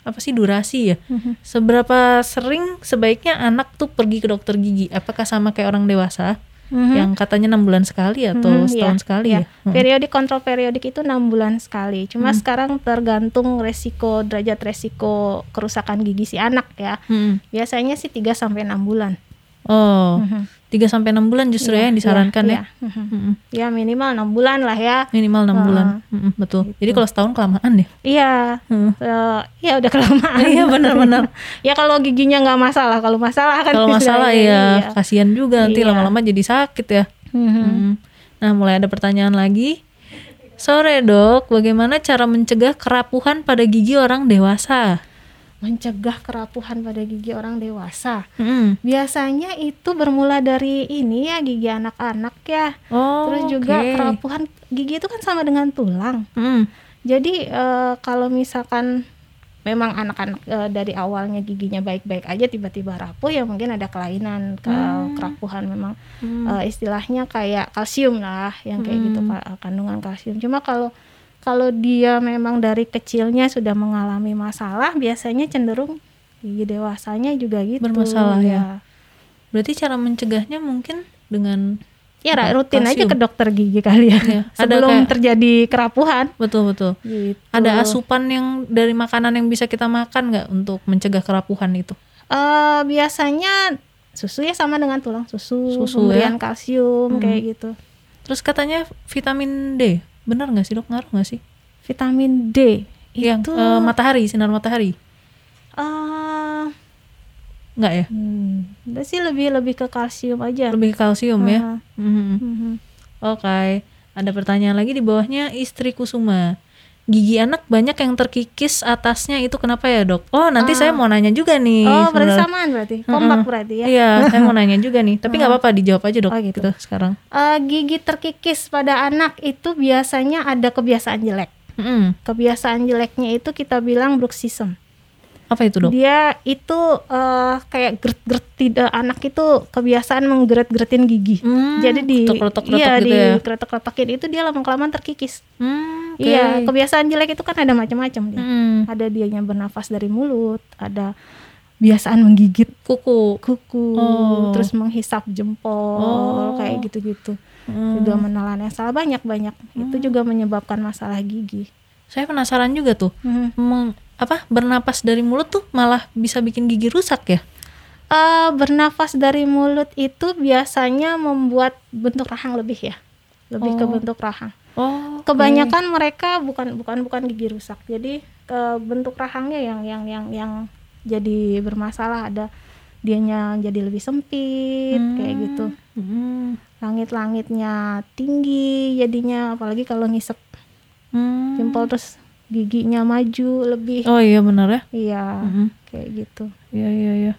Speaker 2: apa sih durasi ya?
Speaker 1: Mhm.
Speaker 2: Seberapa sering sebaiknya anak tuh pergi ke dokter gigi? Apakah sama kayak orang dewasa
Speaker 1: Mhm.
Speaker 2: yang katanya enam bulan sekali atau
Speaker 1: Mhm,
Speaker 2: setahun
Speaker 1: iya,
Speaker 2: sekali
Speaker 1: iya.
Speaker 2: ya? Hmm.
Speaker 1: Periodik kontrol periodik itu enam bulan sekali. Cuma sekarang tergantung resiko derajat resiko kerusakan gigi si anak ya.
Speaker 2: Hmm.
Speaker 1: Biasanya sih 3 sampai enam bulan.
Speaker 2: Oh,
Speaker 1: Mhm.
Speaker 2: 3 sampai 6 bulan justru ya yang disarankan ya.
Speaker 1: Iya. Mhm.
Speaker 2: Mm-mm.
Speaker 1: Ya minimal enam bulan lah ya.
Speaker 2: Minimal 6
Speaker 1: Ah,
Speaker 2: bulan. Mm-mm, betul.
Speaker 1: gitu.
Speaker 2: Jadi kalau setahun kelamaan ya.
Speaker 1: Iya.
Speaker 2: Heeh.
Speaker 1: Eh, ya udah kelamaan.
Speaker 2: Iya, benar-benar.
Speaker 1: ya kalau giginya nggak masalah, kalau masalah kan
Speaker 2: Kalau masalah ya kasihan juga nanti
Speaker 1: Iya.
Speaker 2: lama-lama jadi sakit ya.
Speaker 1: Mhm.
Speaker 2: Hmm. Nah, mulai ada pertanyaan lagi. Sore dok, bagaimana cara mencegah kerapuhan pada gigi orang dewasa?
Speaker 1: Mencegah kerapuhan pada gigi orang dewasa.
Speaker 2: Hmm.
Speaker 1: Biasanya itu bermula dari ini ya gigi anak-anak ya.
Speaker 2: Oh,
Speaker 1: Terus juga
Speaker 2: oke.
Speaker 1: kerapuhan gigi itu kan sama dengan tulang.
Speaker 2: Hmm.
Speaker 1: Jadi eh, kalau misalkan memang anak-anak eh, dari awalnya giginya baik-baik aja tiba-tiba rapuh ya mungkin ada kelainan ke kerapuhan memang
Speaker 2: Hmm.
Speaker 1: eh, istilahnya kayak kalsium lah yang kayak gitu ka- kandungan kalsium. Cuma kalau kalau dia memang dari kecilnya sudah mengalami masalah biasanya cenderung gigi dewasanya juga gitu.
Speaker 2: Bermasalah ya. Berarti cara mencegahnya mungkin dengan
Speaker 1: Ya ra- rutin aja
Speaker 2: Kalsium.
Speaker 1: ke dokter gigi kali ya.
Speaker 2: Ada
Speaker 1: Sebelum
Speaker 2: kayak-
Speaker 1: terjadi kerapuhan.
Speaker 2: betul betul.
Speaker 1: Gitu.
Speaker 2: Ada asupan yang dari makanan yang bisa kita makan nggak untuk mencegah kerapuhan itu?
Speaker 1: Eh, biasanya susu ya sama dengan tulang susu,
Speaker 2: Susu
Speaker 1: pemberian
Speaker 2: ya.
Speaker 1: kalsium
Speaker 2: Hmm.
Speaker 1: kayak gitu.
Speaker 2: Terus katanya vitamin D, benar nggak sih dok? Ngaruh nggak sih?
Speaker 1: Vitamin D
Speaker 2: Yang
Speaker 1: itu
Speaker 2: eh, matahari, sinar matahari,
Speaker 1: eh,
Speaker 2: nggak ya?
Speaker 1: hmm, sih lebih lebih ke kalsium aja.
Speaker 2: Lebih ke kalsium ya.
Speaker 1: Aha.
Speaker 2: Mhm.
Speaker 1: Mhm.
Speaker 2: Oke, ada pertanyaan lagi di bawahnya istri Kusuma. Gigi anak banyak yang terkikis atasnya itu kenapa ya dok? Oh nanti saya mau nanya juga nih.
Speaker 1: Oh, berarti samaan berarti. Kompak
Speaker 2: Mm-mm.
Speaker 1: berarti ya.
Speaker 2: Iya, saya mau nanya juga nih. Tapi nggak apa-apa dijawab aja dok.
Speaker 1: Oh, gitu.
Speaker 2: gitu sekarang.
Speaker 1: Eh, gigi terkikis pada anak itu biasanya ada kebiasaan jelek.
Speaker 2: Mm-mm.
Speaker 1: Kebiasaan jeleknya itu kita bilang bruxism.
Speaker 2: Apa itu dok?
Speaker 1: Dia itu eh, kayak geret-geret tidak anak itu kebiasaan menggeret-geretin gigi.
Speaker 2: Hmm,
Speaker 1: Jadi di
Speaker 2: keretok-keretok
Speaker 1: iya
Speaker 2: gitu
Speaker 1: di
Speaker 2: ya.
Speaker 1: keretok-keretokin itu dia lama kelamaan terkikis.
Speaker 2: Hmm, oke.
Speaker 1: Iya, kebiasaan jelek itu kan ada macam-macam dia.
Speaker 2: Mm.
Speaker 1: Ada dianya bernafas dari mulut, ada biasaan menggigit
Speaker 2: Kuku.
Speaker 1: kuku,
Speaker 2: Oh.
Speaker 1: terus menghisap jempol,
Speaker 2: Oh.
Speaker 1: kayak gitu-gitu.
Speaker 2: Hmm.
Speaker 1: Juga menelan yang salah banyak-banyak. Itu juga menyebabkan masalah gigi.
Speaker 2: Saya penasaran juga tuh.
Speaker 1: Hmm.
Speaker 2: Meng- apa bernapas dari mulut tuh malah bisa bikin gigi rusak ya?
Speaker 1: Eh, bernafas dari mulut itu biasanya membuat bentuk rahang lebih ya, lebih ke
Speaker 2: Oh.
Speaker 1: bentuk rahang.
Speaker 2: Oh.
Speaker 1: Kebanyakan mereka bukan bukan bukan gigi rusak, jadi ke bentuk rahangnya yang yang yang yang jadi bermasalah ada dianya jadi lebih sempit kayak gitu.
Speaker 2: Hmm.
Speaker 1: Langit-langitnya tinggi jadinya apalagi kalau ngisep
Speaker 2: Hmm.
Speaker 1: jempol terus giginya maju lebih.
Speaker 2: Oh iya benar ya.
Speaker 1: Iya,
Speaker 2: Mm-mm.
Speaker 1: kayak gitu.
Speaker 2: Iya iya iya.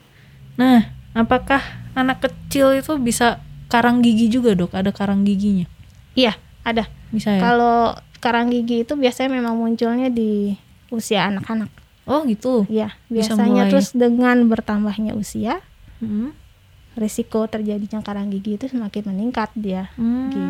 Speaker 2: Nah, apakah anak kecil itu bisa karang gigi juga dok? Ada karang giginya?
Speaker 1: Iya, ada.
Speaker 2: Bisa ya?
Speaker 1: Kalau karang gigi itu biasanya memang munculnya di usia anak-anak.
Speaker 2: Oh gitu.
Speaker 1: Iya, biasanya
Speaker 2: mulai.
Speaker 1: terus dengan bertambahnya usia,
Speaker 2: Hmm.
Speaker 1: risiko terjadinya karang gigi itu semakin meningkat dia.
Speaker 2: Hmm.
Speaker 1: Gitu.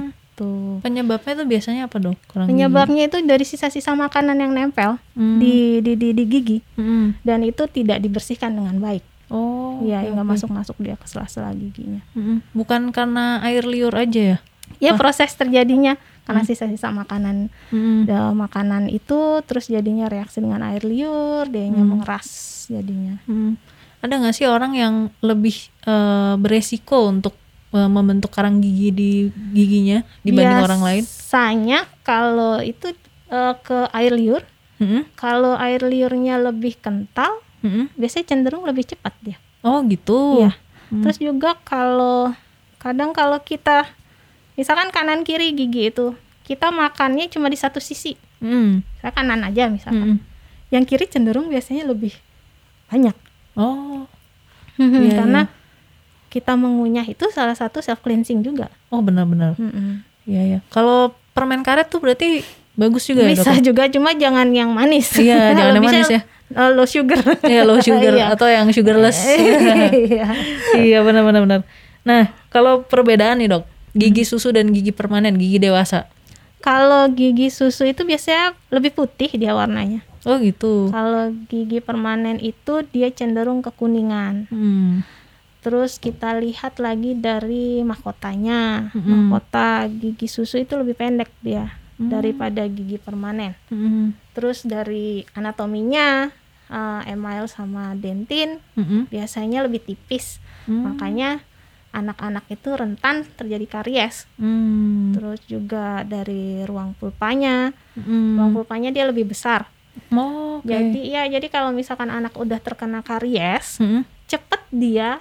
Speaker 2: Penyebabnya itu biasanya apa dok? Karang gigi?
Speaker 1: Penyebabnya itu dari sisa-sisa makanan yang nempel
Speaker 2: Hmm.
Speaker 1: di, di di di gigi
Speaker 2: Hmm.
Speaker 1: dan itu tidak dibersihkan dengan baik.
Speaker 2: Oh.
Speaker 1: Iya, nggak
Speaker 2: oke.
Speaker 1: masuk-masuk dia ke sela-sela giginya.
Speaker 2: Mm-mm. Bukan karena air liur aja ya?
Speaker 1: Ya proses terjadinya karena sisa-sisa makanan
Speaker 2: Mm-mm.
Speaker 1: da- makanan itu terus jadinya reaksi dengan air liur, dianya mengeras jadinya.
Speaker 2: Mm. Ada nggak sih orang yang lebih eh, beresiko untuk membentuk karang gigi di giginya dibanding orang lain?
Speaker 1: Biasanya kalau itu eh, ke air liur,
Speaker 2: Mm-mm.
Speaker 1: kalau air liurnya lebih kental,
Speaker 2: Mm-mm.
Speaker 1: biasanya cenderung lebih cepat dia.
Speaker 2: Oh gitu.
Speaker 1: Iya. Terus juga kalau kadang kalau kita misalkan kanan kiri gigi itu kita makannya cuma di satu sisi,
Speaker 2: Mm.
Speaker 1: saya kanan aja misalkan.
Speaker 2: Mm-mm.
Speaker 1: Yang kiri cenderung biasanya lebih banyak.
Speaker 2: Oh. Iya,
Speaker 1: Karena kita mengunyah itu salah satu self cleansing juga.
Speaker 2: Oh benar-benar. Iya ya. Kalau permen karet tuh berarti bagus juga ya
Speaker 1: Bisa
Speaker 2: dok?
Speaker 1: juga cuma jangan yang manis.
Speaker 2: Iya, jangan yang manis ya.
Speaker 1: eh, low sugar.
Speaker 2: Iya low sugar
Speaker 1: Iya.
Speaker 2: atau yang sugarless.
Speaker 1: Iya.
Speaker 2: iya benar-benar benar. Nah kalau perbedaan nih dok, gigi susu dan gigi permanen, gigi dewasa.
Speaker 1: Kalau gigi susu itu biasanya lebih putih dia warnanya.
Speaker 2: Oh gitu.
Speaker 1: Kalau gigi permanen itu dia cenderung kekuningan.
Speaker 2: Hmm.
Speaker 1: Terus kita lihat lagi dari mahkotanya.
Speaker 2: Mm-mm.
Speaker 1: Mahkota gigi susu itu lebih pendek dia daripada gigi permanen.
Speaker 2: Mm-mm.
Speaker 1: Terus dari anatominya eh, email sama dentin
Speaker 2: Mm-mm.
Speaker 1: biasanya lebih tipis.
Speaker 2: Hmm.
Speaker 1: Makanya anak-anak itu rentan terjadi karies.
Speaker 2: Hmm.
Speaker 1: Terus juga dari ruang pulpanya,
Speaker 2: Hmm.
Speaker 1: ruang pulpanya dia lebih besar.
Speaker 2: Oh, oke.
Speaker 1: Jadi ya, jadi kalau misalkan anak udah terkena karies,
Speaker 2: Hmm.
Speaker 1: cepet dia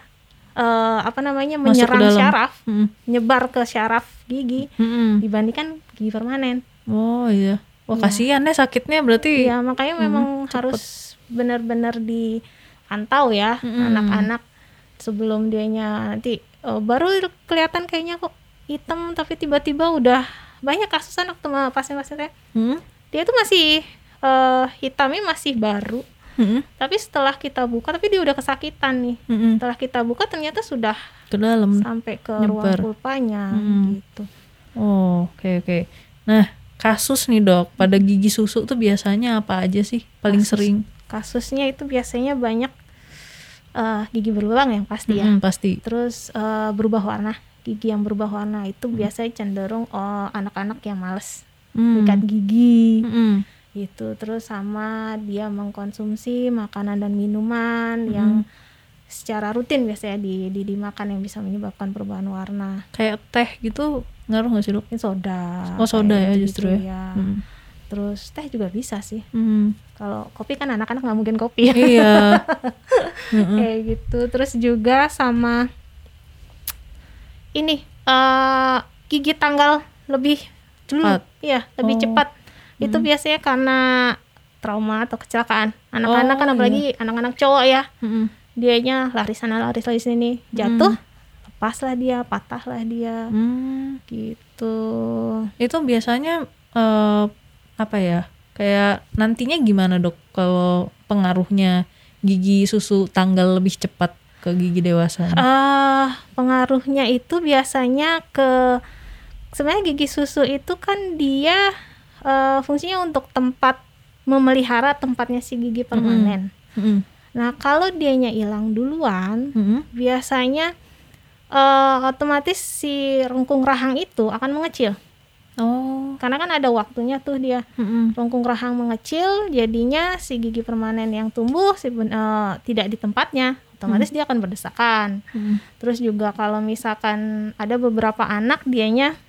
Speaker 1: eh, apa namanya menyerang syaraf,
Speaker 2: Hmm.
Speaker 1: nyebar ke syaraf gigi
Speaker 2: Hmm.
Speaker 1: dibandingkan gigi permanen.
Speaker 2: Oh iya. Wah
Speaker 1: Iya.
Speaker 2: kasihan ya sakitnya berarti.
Speaker 1: Iya, makanya memang
Speaker 2: cepet.
Speaker 1: harus benar-benar dipantau ya
Speaker 2: Mm-mm.
Speaker 1: anak-anak sebelum dianya nanti oh, baru kelihatan kayaknya kok hitam tapi tiba-tiba udah banyak kasus anak teman pasien-pasien saya.
Speaker 2: Hmm.
Speaker 1: Dia tuh masih eh, hitamnya masih baru,
Speaker 2: Hmm.
Speaker 1: tapi setelah kita buka tapi dia udah kesakitan nih.
Speaker 2: Hmm.
Speaker 1: Setelah kita buka ternyata sudah
Speaker 2: Ke dalam.
Speaker 1: sampai ke ruang
Speaker 2: Nyebar.
Speaker 1: pulpanya
Speaker 2: Mm.
Speaker 1: gitu.
Speaker 2: Oh, oke oke. Nah, kasus nih dok, pada gigi susu tuh biasanya apa aja sih paling
Speaker 1: Kasus.
Speaker 2: sering?
Speaker 1: Kasusnya itu biasanya banyak eh, gigi berlubang yang pasti ya.
Speaker 2: Mm-mm, pasti.
Speaker 1: Terus eh, berubah warna, gigi yang berubah warna itu
Speaker 2: Hmm.
Speaker 1: biasanya cenderung oh, anak-anak yang males
Speaker 2: Hmm.
Speaker 1: ikat gigi
Speaker 2: Mm-mm.
Speaker 1: Gitu. Terus sama dia mengkonsumsi makanan dan minuman
Speaker 2: Hmm.
Speaker 1: yang secara rutin biasanya di, di dimakan yang bisa menyebabkan perubahan warna.
Speaker 2: Kayak teh gitu ngaruh nggak sih?
Speaker 1: Ini soda.
Speaker 2: Oh, soda ya
Speaker 1: gitu-gitu
Speaker 2: justru ya. Mm.
Speaker 1: Terus teh juga bisa sih.
Speaker 2: Mm.
Speaker 1: Kalau kopi kan anak-anak nggak mungkin kopi ya.
Speaker 2: iya. Mm-mm.
Speaker 1: kayak gitu terus juga sama ini eh gigi tanggal lebih dulu iya lebih
Speaker 2: Oh.
Speaker 1: cepat itu
Speaker 2: Hmm.
Speaker 1: biasanya karena trauma atau kecelakaan anak-anak
Speaker 2: Oh,
Speaker 1: kan apalagi anak-anak cowok ya
Speaker 2: Mm-mm.
Speaker 1: dianya lari sana lari lari sini jatuh lepaslah dia patahlah dia
Speaker 2: Hmm.
Speaker 1: gitu
Speaker 2: Itu biasanya eh, apa ya? Kayak nantinya gimana dok kalau pengaruhnya gigi susu tanggal lebih cepat ke gigi dewasa?
Speaker 1: eh pengaruhnya itu biasanya ke sebenarnya gigi susu itu kan dia eh, fungsinya untuk tempat memelihara tempatnya si gigi permanen.
Speaker 2: Mm-mm.
Speaker 1: Nah kalau dianya hilang duluan,
Speaker 2: Mm-mm.
Speaker 1: biasanya eh, otomatis si rengkung rahang itu akan mengecil.
Speaker 2: Oh.
Speaker 1: Karena kan ada waktunya tuh dia
Speaker 2: Mm-mm.
Speaker 1: rengkung rahang mengecil, jadinya si gigi permanen yang tumbuh si eh, tidak di tempatnya, otomatis dia akan berdesakan.
Speaker 2: Mm-mm.
Speaker 1: Terus juga kalau misalkan ada beberapa anak dianya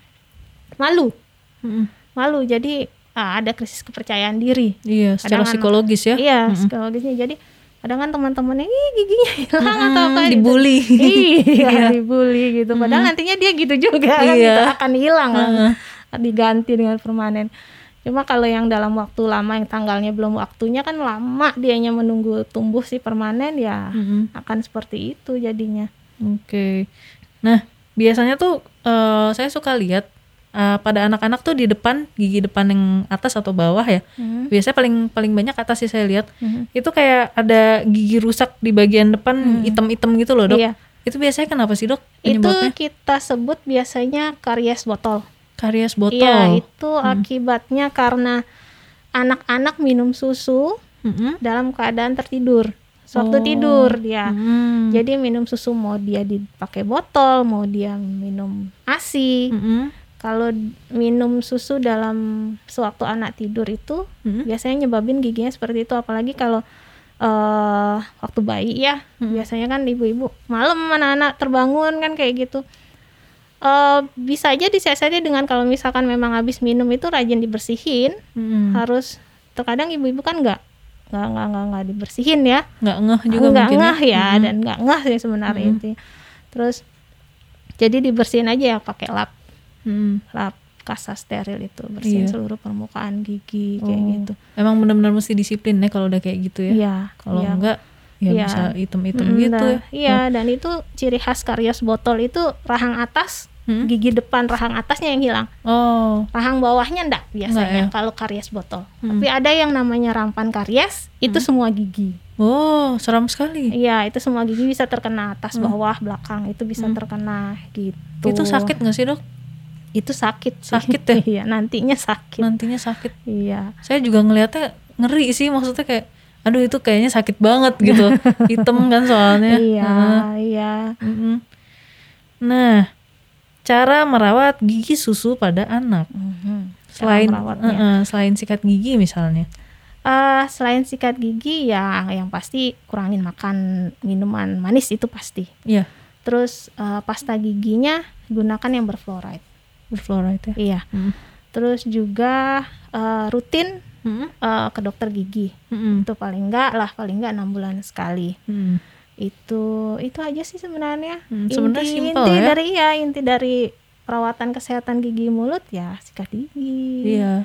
Speaker 1: malu,
Speaker 2: Mm-mm.
Speaker 1: Malu jadi ah, ada krisis kepercayaan diri.
Speaker 2: Iya, secara
Speaker 1: Kadang anak-
Speaker 2: psikologis ya.
Speaker 1: Iya,
Speaker 2: Mm-mm.
Speaker 1: psikologisnya. Jadi kadang kan teman-temannya ih giginya hilang atau apa
Speaker 2: Mm-mm,
Speaker 1: gitu.
Speaker 2: dibully.
Speaker 1: iya, dibully gitu. Padahal nantinya dia gitu juga kan,
Speaker 2: Iya.
Speaker 1: gitu, akan hilang kan.
Speaker 2: Heeh.
Speaker 1: diganti dengan permanen. Cuma kalau yang dalam waktu lama yang tanggalnya belum waktunya kan lama dianya menunggu tumbuh si permanen ya
Speaker 2: Mm-mm.
Speaker 1: akan seperti itu jadinya.
Speaker 2: Oke. Nah, biasanya tuh eh, saya suka lihat eh, pada anak-anak tuh di depan gigi depan yang atas atau bawah ya.
Speaker 1: Hmm.
Speaker 2: Biasanya paling paling banyak atas sih saya lihat.
Speaker 1: Mhm.
Speaker 2: Itu kayak ada gigi rusak di bagian depan item-item gitu loh, Dok.
Speaker 1: Iya.
Speaker 2: Itu biasanya kenapa sih, Dok?
Speaker 1: Itu
Speaker 2: Penyebabnya?
Speaker 1: kita sebut biasanya karies botol.
Speaker 2: Karies botol.
Speaker 1: Iya, itu akibatnya karena anak-anak minum susu
Speaker 2: Mm-mm.
Speaker 1: dalam keadaan tertidur. Sewaktu
Speaker 2: Oh.
Speaker 1: tidur dia.
Speaker 2: Mm.
Speaker 1: Jadi minum susu mau dia dipakai botol, mau dia minum ASI.
Speaker 2: Mm-mm.
Speaker 1: Kalau minum susu dalam sewaktu anak tidur itu
Speaker 2: Mm-mm.
Speaker 1: biasanya nyebabin giginya seperti itu apalagi kalau eh waktu bayi ya.
Speaker 2: Mm.
Speaker 1: Biasanya kan ibu-ibu malam anak-anak terbangun kan kayak gitu. eh bisa aja disiasati dengan kalau misalkan memang habis minum itu rajin dibersihin,
Speaker 2: Mm.
Speaker 1: harus terkadang ibu-ibu kan nggak nggak nggak nggak nggak dibersihin ya,
Speaker 2: nggak ngeh juga
Speaker 1: nggak
Speaker 2: mungkin
Speaker 1: ngeh ya
Speaker 2: Mm.
Speaker 1: dan nggak ngeh sih sebenarnya
Speaker 2: Mm.
Speaker 1: itu. Terus jadi dibersihin aja ya pakai lap
Speaker 2: Mm.
Speaker 1: lap kasa steril itu bersihin
Speaker 2: Iya.
Speaker 1: seluruh permukaan gigi kayak
Speaker 2: Oh.
Speaker 1: gitu.
Speaker 2: Emang benar-benar mesti disiplin ya kalau udah kayak gitu ya.
Speaker 1: Iya.
Speaker 2: Kalau
Speaker 1: iya.
Speaker 2: enggak ya
Speaker 1: Iya.
Speaker 2: bisa item-item
Speaker 1: Mm,
Speaker 2: gitu
Speaker 1: nah,
Speaker 2: ya.
Speaker 1: Iya, dan itu ciri khas karies botol itu rahang atas,
Speaker 2: Hmm?
Speaker 1: gigi depan rahang atasnya yang hilang.
Speaker 2: Oh.
Speaker 1: Rahang bawahnya enggak biasanya
Speaker 2: Enggak ya?
Speaker 1: kalau karies botol.
Speaker 2: Hmm.
Speaker 1: Tapi ada yang namanya rampan karies, itu semua gigi.
Speaker 2: Oh, seram sekali.
Speaker 1: Iya, itu semua gigi bisa terkena atas, bawah, belakang, itu bisa terkena gitu.
Speaker 2: Hmm. Itu sakit nggak sih, Dok?
Speaker 1: Itu sakit sih.
Speaker 2: Sakit ya?
Speaker 1: iya, nantinya sakit.
Speaker 2: Nantinya sakit.
Speaker 1: Iya.
Speaker 2: Saya juga ngelihatnya ngeri sih maksudnya kayak aduh itu kayaknya sakit banget gitu. Hitam kan soalnya.
Speaker 1: Iya,
Speaker 2: Nah,
Speaker 1: iya.
Speaker 2: Nah, cara merawat gigi susu pada anak.
Speaker 1: Mhm. Cara
Speaker 2: Selain
Speaker 1: merawatnya.
Speaker 2: uh-uh, selain sikat gigi misalnya.
Speaker 1: Eh, selain sikat gigi ya yang pasti kurangin makan minuman manis itu pasti.
Speaker 2: Iya.
Speaker 1: Terus eh, pasta giginya gunakan yang berfluoride.
Speaker 2: Berfluoride ya.
Speaker 1: Iya.
Speaker 2: Mm.
Speaker 1: Terus juga eh, rutin
Speaker 2: Mm.
Speaker 1: eh, ke dokter gigi.
Speaker 2: Mm.
Speaker 1: Itu paling enggak lah, paling enggak enam bulan sekali.
Speaker 2: Mm.
Speaker 1: Itu itu aja sih sebenarnya.
Speaker 2: Hmm, sebenarnya
Speaker 1: inti,
Speaker 2: simpel
Speaker 1: inti
Speaker 2: ya.
Speaker 1: dari ya inti dari perawatan kesehatan gigi mulut ya sikat gigi.
Speaker 2: Iya,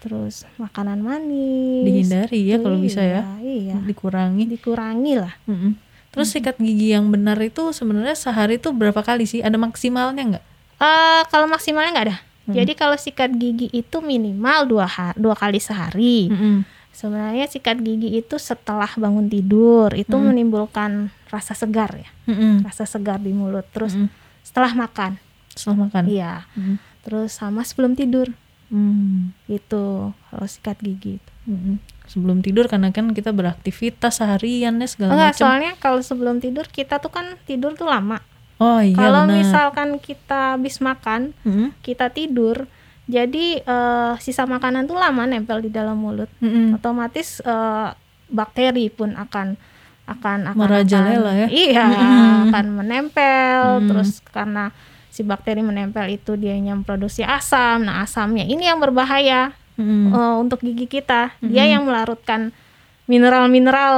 Speaker 1: Terus makanan manis.
Speaker 2: dihindari ya kalau
Speaker 1: Iya,
Speaker 2: bisa ya.
Speaker 1: Iya.
Speaker 2: Dikurangi.
Speaker 1: Dikurangi lah.
Speaker 2: Mm-mm. Terus sikat gigi yang benar itu sebenarnya sehari itu berapa kali sih? Ada maksimalnya nggak?
Speaker 1: Eh kalau maksimalnya nggak ada.
Speaker 2: Hmm.
Speaker 1: Jadi kalau sikat gigi itu minimal dua ha- dua kali sehari.
Speaker 2: Mm-mm.
Speaker 1: Sebenarnya sikat gigi itu setelah bangun tidur itu
Speaker 2: Hmm.
Speaker 1: menimbulkan rasa segar ya,
Speaker 2: Mm-mm.
Speaker 1: rasa segar di mulut. Terus
Speaker 2: Mm-mm.
Speaker 1: setelah makan,
Speaker 2: setelah makan.
Speaker 1: iya.
Speaker 2: Mm.
Speaker 1: Terus sama sebelum tidur
Speaker 2: Mm.
Speaker 1: itu kalau sikat gigi. itu.
Speaker 2: Mm-mm. Sebelum tidur karena kan kita beraktivitas seharian ya segala
Speaker 1: Enggak,
Speaker 2: macam.
Speaker 1: soalnya kalau sebelum tidur kita tuh kan tidur tuh lama.
Speaker 2: Oh iya
Speaker 1: kalau misalkan kita habis makan,
Speaker 2: Mm-mm.
Speaker 1: kita tidur, jadi eh, sisa makanan tuh lama nempel di dalam mulut.
Speaker 2: Mm-mm.
Speaker 1: otomatis eh, bakteri pun akan akan akan
Speaker 2: Merajalela
Speaker 1: akan-
Speaker 2: ya.
Speaker 1: Iya, akan menempel
Speaker 2: Mm.
Speaker 1: terus karena si bakteri menempel itu dia yang memproduksi asam. Nah, asamnya ini yang berbahaya
Speaker 2: Mm-mm.
Speaker 1: eh, untuk gigi kita. Dia yang melarutkan mineral-mineral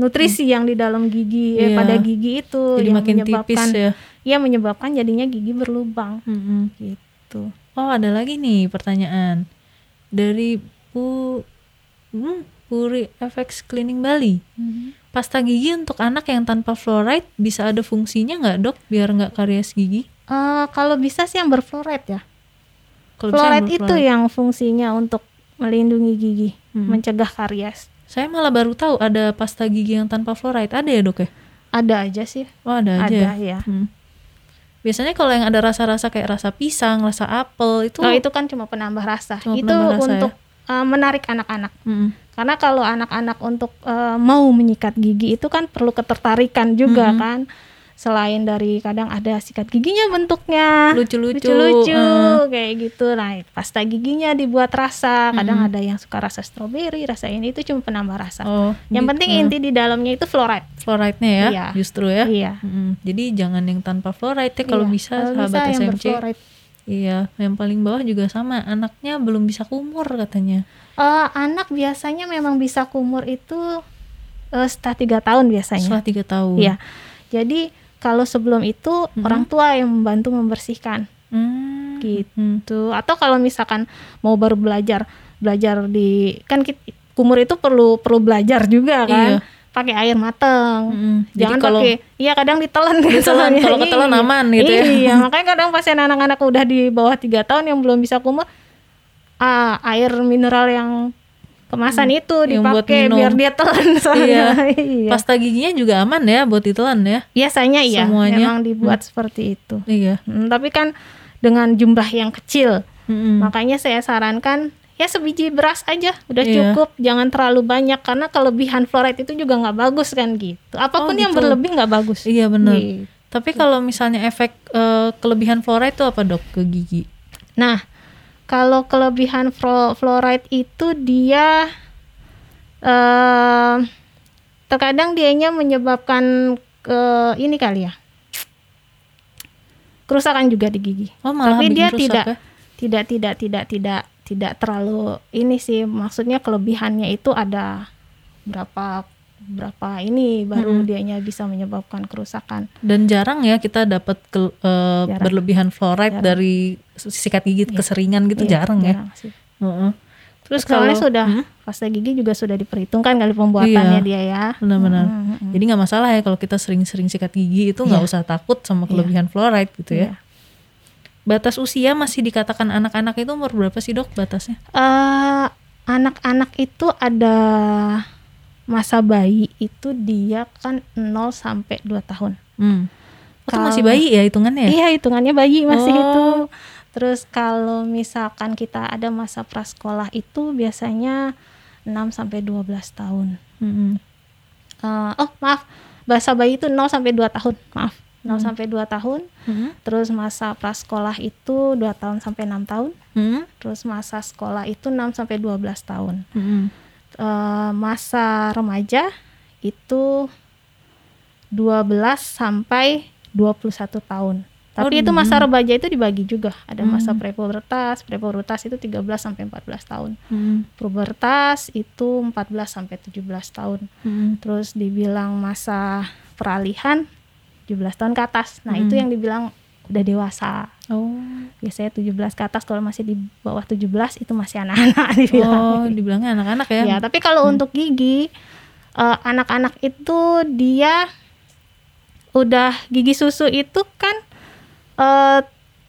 Speaker 1: nutrisi yang di dalam gigi eh,
Speaker 2: Iya.
Speaker 1: pada gigi itu
Speaker 2: Jadi
Speaker 1: yang
Speaker 2: makin tipis
Speaker 1: menyebabkan
Speaker 2: ya.
Speaker 1: iya menyebabkan jadinya gigi berlubang
Speaker 2: Mm-mm.
Speaker 1: gitu.
Speaker 2: Oh ada lagi nih pertanyaan dari Pu hmm, Puri FX Cleaning Bali. Pasta gigi untuk anak yang tanpa fluoride bisa ada fungsinya nggak dok biar nggak karies gigi?
Speaker 1: Eh, kalau bisa sih yang berfluoride ya. Fluoride
Speaker 2: yang
Speaker 1: itu yang fungsinya untuk melindungi gigi,
Speaker 2: Hmm.
Speaker 1: mencegah karies.
Speaker 2: Saya malah baru tahu ada pasta gigi yang tanpa fluoride. Ada ya dok ya?
Speaker 1: Ada aja sih.
Speaker 2: Oh ada aja
Speaker 1: ada
Speaker 2: ya.
Speaker 1: ya.
Speaker 2: Hmm. Biasanya kalau yang ada rasa-rasa kayak rasa pisang, rasa apel itu.
Speaker 1: Oh, itu kan cuma penambah rasa.
Speaker 2: Cuma
Speaker 1: itu
Speaker 2: penambah rasa
Speaker 1: untuk eh, menarik anak-anak.
Speaker 2: Mm-mm.
Speaker 1: Karena kalau anak-anak untuk eh, mau menyikat gigi itu kan perlu ketertarikan juga
Speaker 2: Mhm.
Speaker 1: kan. Selain dari kadang ada sikat giginya bentuknya
Speaker 2: Lucu-lucu. eh.
Speaker 1: kayak gitu. Nah, pasta giginya dibuat rasa. Kadang
Speaker 2: Mhm.
Speaker 1: ada yang suka rasa stroberi, rasa ini itu cuma penambah rasa.
Speaker 2: Oh,
Speaker 1: yang
Speaker 2: gitu.
Speaker 1: penting inti di dalamnya itu fluoride.
Speaker 2: fluoride-nya ya,
Speaker 1: Iya.
Speaker 2: justru ya.
Speaker 1: Iya.
Speaker 2: Mm-mm. Jadi jangan yang tanpa fluoride ya kalau
Speaker 1: Iya,
Speaker 2: bisa
Speaker 1: kalau
Speaker 2: sahabat
Speaker 1: yang
Speaker 2: SMC.
Speaker 1: berfluoride.
Speaker 2: Iya, yang paling bawah juga sama. Anaknya belum bisa kumur katanya.
Speaker 1: Eh, anak biasanya memang bisa kumur itu eh, setelah tiga tahun biasanya.
Speaker 2: Setelah tiga tahun.
Speaker 1: Iya. Jadi kalau sebelum itu
Speaker 2: Mhm.
Speaker 1: orang tua yang membantu membersihkan
Speaker 2: Hmm.
Speaker 1: gitu. Tuh atau kalau misalkan mau baru belajar belajar di kan kumur itu perlu perlu belajar juga kan.
Speaker 2: Iya.
Speaker 1: Pakai air mateng.
Speaker 2: Jadi
Speaker 1: Jangan
Speaker 2: kalau
Speaker 1: pakai iya kadang ditelan gitu.
Speaker 2: Ditelan, kalau ketelan
Speaker 1: Iya.
Speaker 2: aman gitu ya.
Speaker 1: Iya, makanya kadang pasien anak-anak udah di bawah tiga tahun yang belum bisa kumur ah, air mineral yang kemasan itu
Speaker 2: Hmm. yang buat
Speaker 1: dipakai biar dia telan soalnya. Iya.
Speaker 2: pasta giginya juga aman ya buat ditelan ya.
Speaker 1: Biasanya iya,
Speaker 2: Semuanya.
Speaker 1: memang dibuat seperti itu.
Speaker 2: Iya.
Speaker 1: Hmm, tapi kan dengan jumlah yang kecil,
Speaker 2: Mm-mm.
Speaker 1: makanya saya sarankan ya sebiji beras aja udah
Speaker 2: Iya.
Speaker 1: cukup, jangan terlalu banyak karena kelebihan fluoride itu juga nggak bagus kan gitu. Apa pun yang
Speaker 2: gitu.
Speaker 1: berlebih nggak bagus.
Speaker 2: Iya benar.
Speaker 1: Gitu.
Speaker 2: Tapi kalau misalnya efek eh, kelebihan fluoride itu apa dok ke gigi?
Speaker 1: Nah, kalau kelebihan fluoride itu dia eh terkadang dianya menyebabkan ke ini kali ya kerusakan juga di gigi.
Speaker 2: Oh malah
Speaker 1: Tapi dia
Speaker 2: rusak
Speaker 1: tidak
Speaker 2: ya?
Speaker 1: tidak tidak tidak tidak tidak terlalu ini sih maksudnya kelebihannya itu ada berapa berapa ini baru
Speaker 2: Mm-mm.
Speaker 1: dianya bisa menyebabkan kerusakan.
Speaker 2: Dan jarang ya kita dapat ke- eh,
Speaker 1: Jarang.
Speaker 2: berlebihan fluoride
Speaker 1: Jarang.
Speaker 2: dari sikat gigi
Speaker 1: Iya.
Speaker 2: keseringan gitu
Speaker 1: Iya,
Speaker 2: jarang, ya.
Speaker 1: sih.
Speaker 2: Heeh. Terus
Speaker 1: Soalnya
Speaker 2: kalau
Speaker 1: sudah
Speaker 2: Hmm?
Speaker 1: pasta gigi juga sudah diperhitungkan kali pembuatannya
Speaker 2: Iya,
Speaker 1: dia ya.
Speaker 2: benar-benar.
Speaker 1: Mm, mm, mm.
Speaker 2: Jadi nggak masalah ya kalau kita sering-sering sikat gigi itu nggak
Speaker 1: Iya.
Speaker 2: usah takut sama kelebihan fluoride gitu ya.
Speaker 1: Iya.
Speaker 2: Batas usia masih dikatakan anak-anak itu umur berapa sih dok batasnya?
Speaker 1: Eh, anak-anak itu ada masa bayi itu dia kan 0 sampai 2 tahun.
Speaker 2: Hmm. Oh, itu
Speaker 1: Kalau-
Speaker 2: masih bayi ya hitungannya? ya?
Speaker 1: Iya, hitungannya bayi masih
Speaker 2: Oh.
Speaker 1: itu. Terus kalau misalkan kita ada masa prasekolah itu biasanya 6 sampai 12 tahun.
Speaker 2: Mm-mm.
Speaker 1: Eh, oh, maaf. Bahasa bayi itu 0 sampai 2 tahun. Maaf. 0
Speaker 2: Hmm.
Speaker 1: sampai 2 tahun.
Speaker 2: Mm-mm.
Speaker 1: Terus masa prasekolah itu 2 tahun sampai 6 tahun.
Speaker 2: Mm-mm.
Speaker 1: Terus masa sekolah itu 6 sampai 12 tahun.
Speaker 2: Mm-mm.
Speaker 1: Eh, masa remaja itu 12 sampai 21 tahun.
Speaker 2: Oh,
Speaker 1: Tapi itu
Speaker 2: hmm.
Speaker 1: masa remaja itu dibagi juga. Ada masa
Speaker 2: Hmm.
Speaker 1: prepubertas, prepubertas itu 13 sampai 14 tahun.
Speaker 2: Mm,
Speaker 1: Pubertas itu 14 sampai 17 tahun.
Speaker 2: mm,
Speaker 1: Terus dibilang masa peralihan 17 tahun ke atas. Nah, itu
Speaker 2: Hmm.
Speaker 1: yang dibilang udah dewasa.
Speaker 2: Oh,
Speaker 1: Biasanya 17 ke atas kalau masih di bawah 17 itu masih anak-anak dibilang.
Speaker 2: oh, dibilangnya anak-anak ya?
Speaker 1: Ya, tapi kalau untuk gigi eh, anak-anak itu dia udah gigi susu itu kan eh,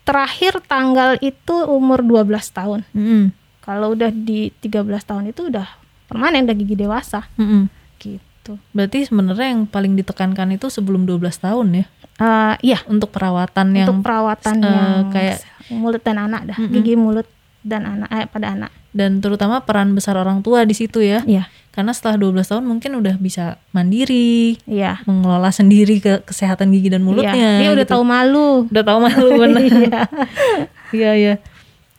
Speaker 1: terakhir tanggal itu umur 12 tahun.
Speaker 2: Mm,
Speaker 1: Kalau udah di 13 tahun itu udah permanen udah gigi dewasa
Speaker 2: mm, mm.
Speaker 1: gitu.
Speaker 2: Berarti sebenarnya yang paling ditekankan itu sebelum 12 tahun ya
Speaker 1: Eh, iya,
Speaker 2: untuk perawatan yang
Speaker 1: untuk perawatan
Speaker 2: eh,
Speaker 1: yang
Speaker 2: kayak-
Speaker 1: mulut dan anak dah,
Speaker 2: Mm-mm.
Speaker 1: gigi mulut dan anak eh, pada anak.
Speaker 2: dan terutama peran besar orang tua di situ ya.
Speaker 1: Iya,
Speaker 2: Karena setelah 12 tahun mungkin udah bisa mandiri,
Speaker 1: iya.
Speaker 2: mengelola sendiri ke kesehatan gigi dan mulutnya.
Speaker 1: Iya, dia udah
Speaker 2: gitu.
Speaker 1: tahu malu.
Speaker 2: udah tahu malu bener.
Speaker 1: Iya.
Speaker 2: Iya iya.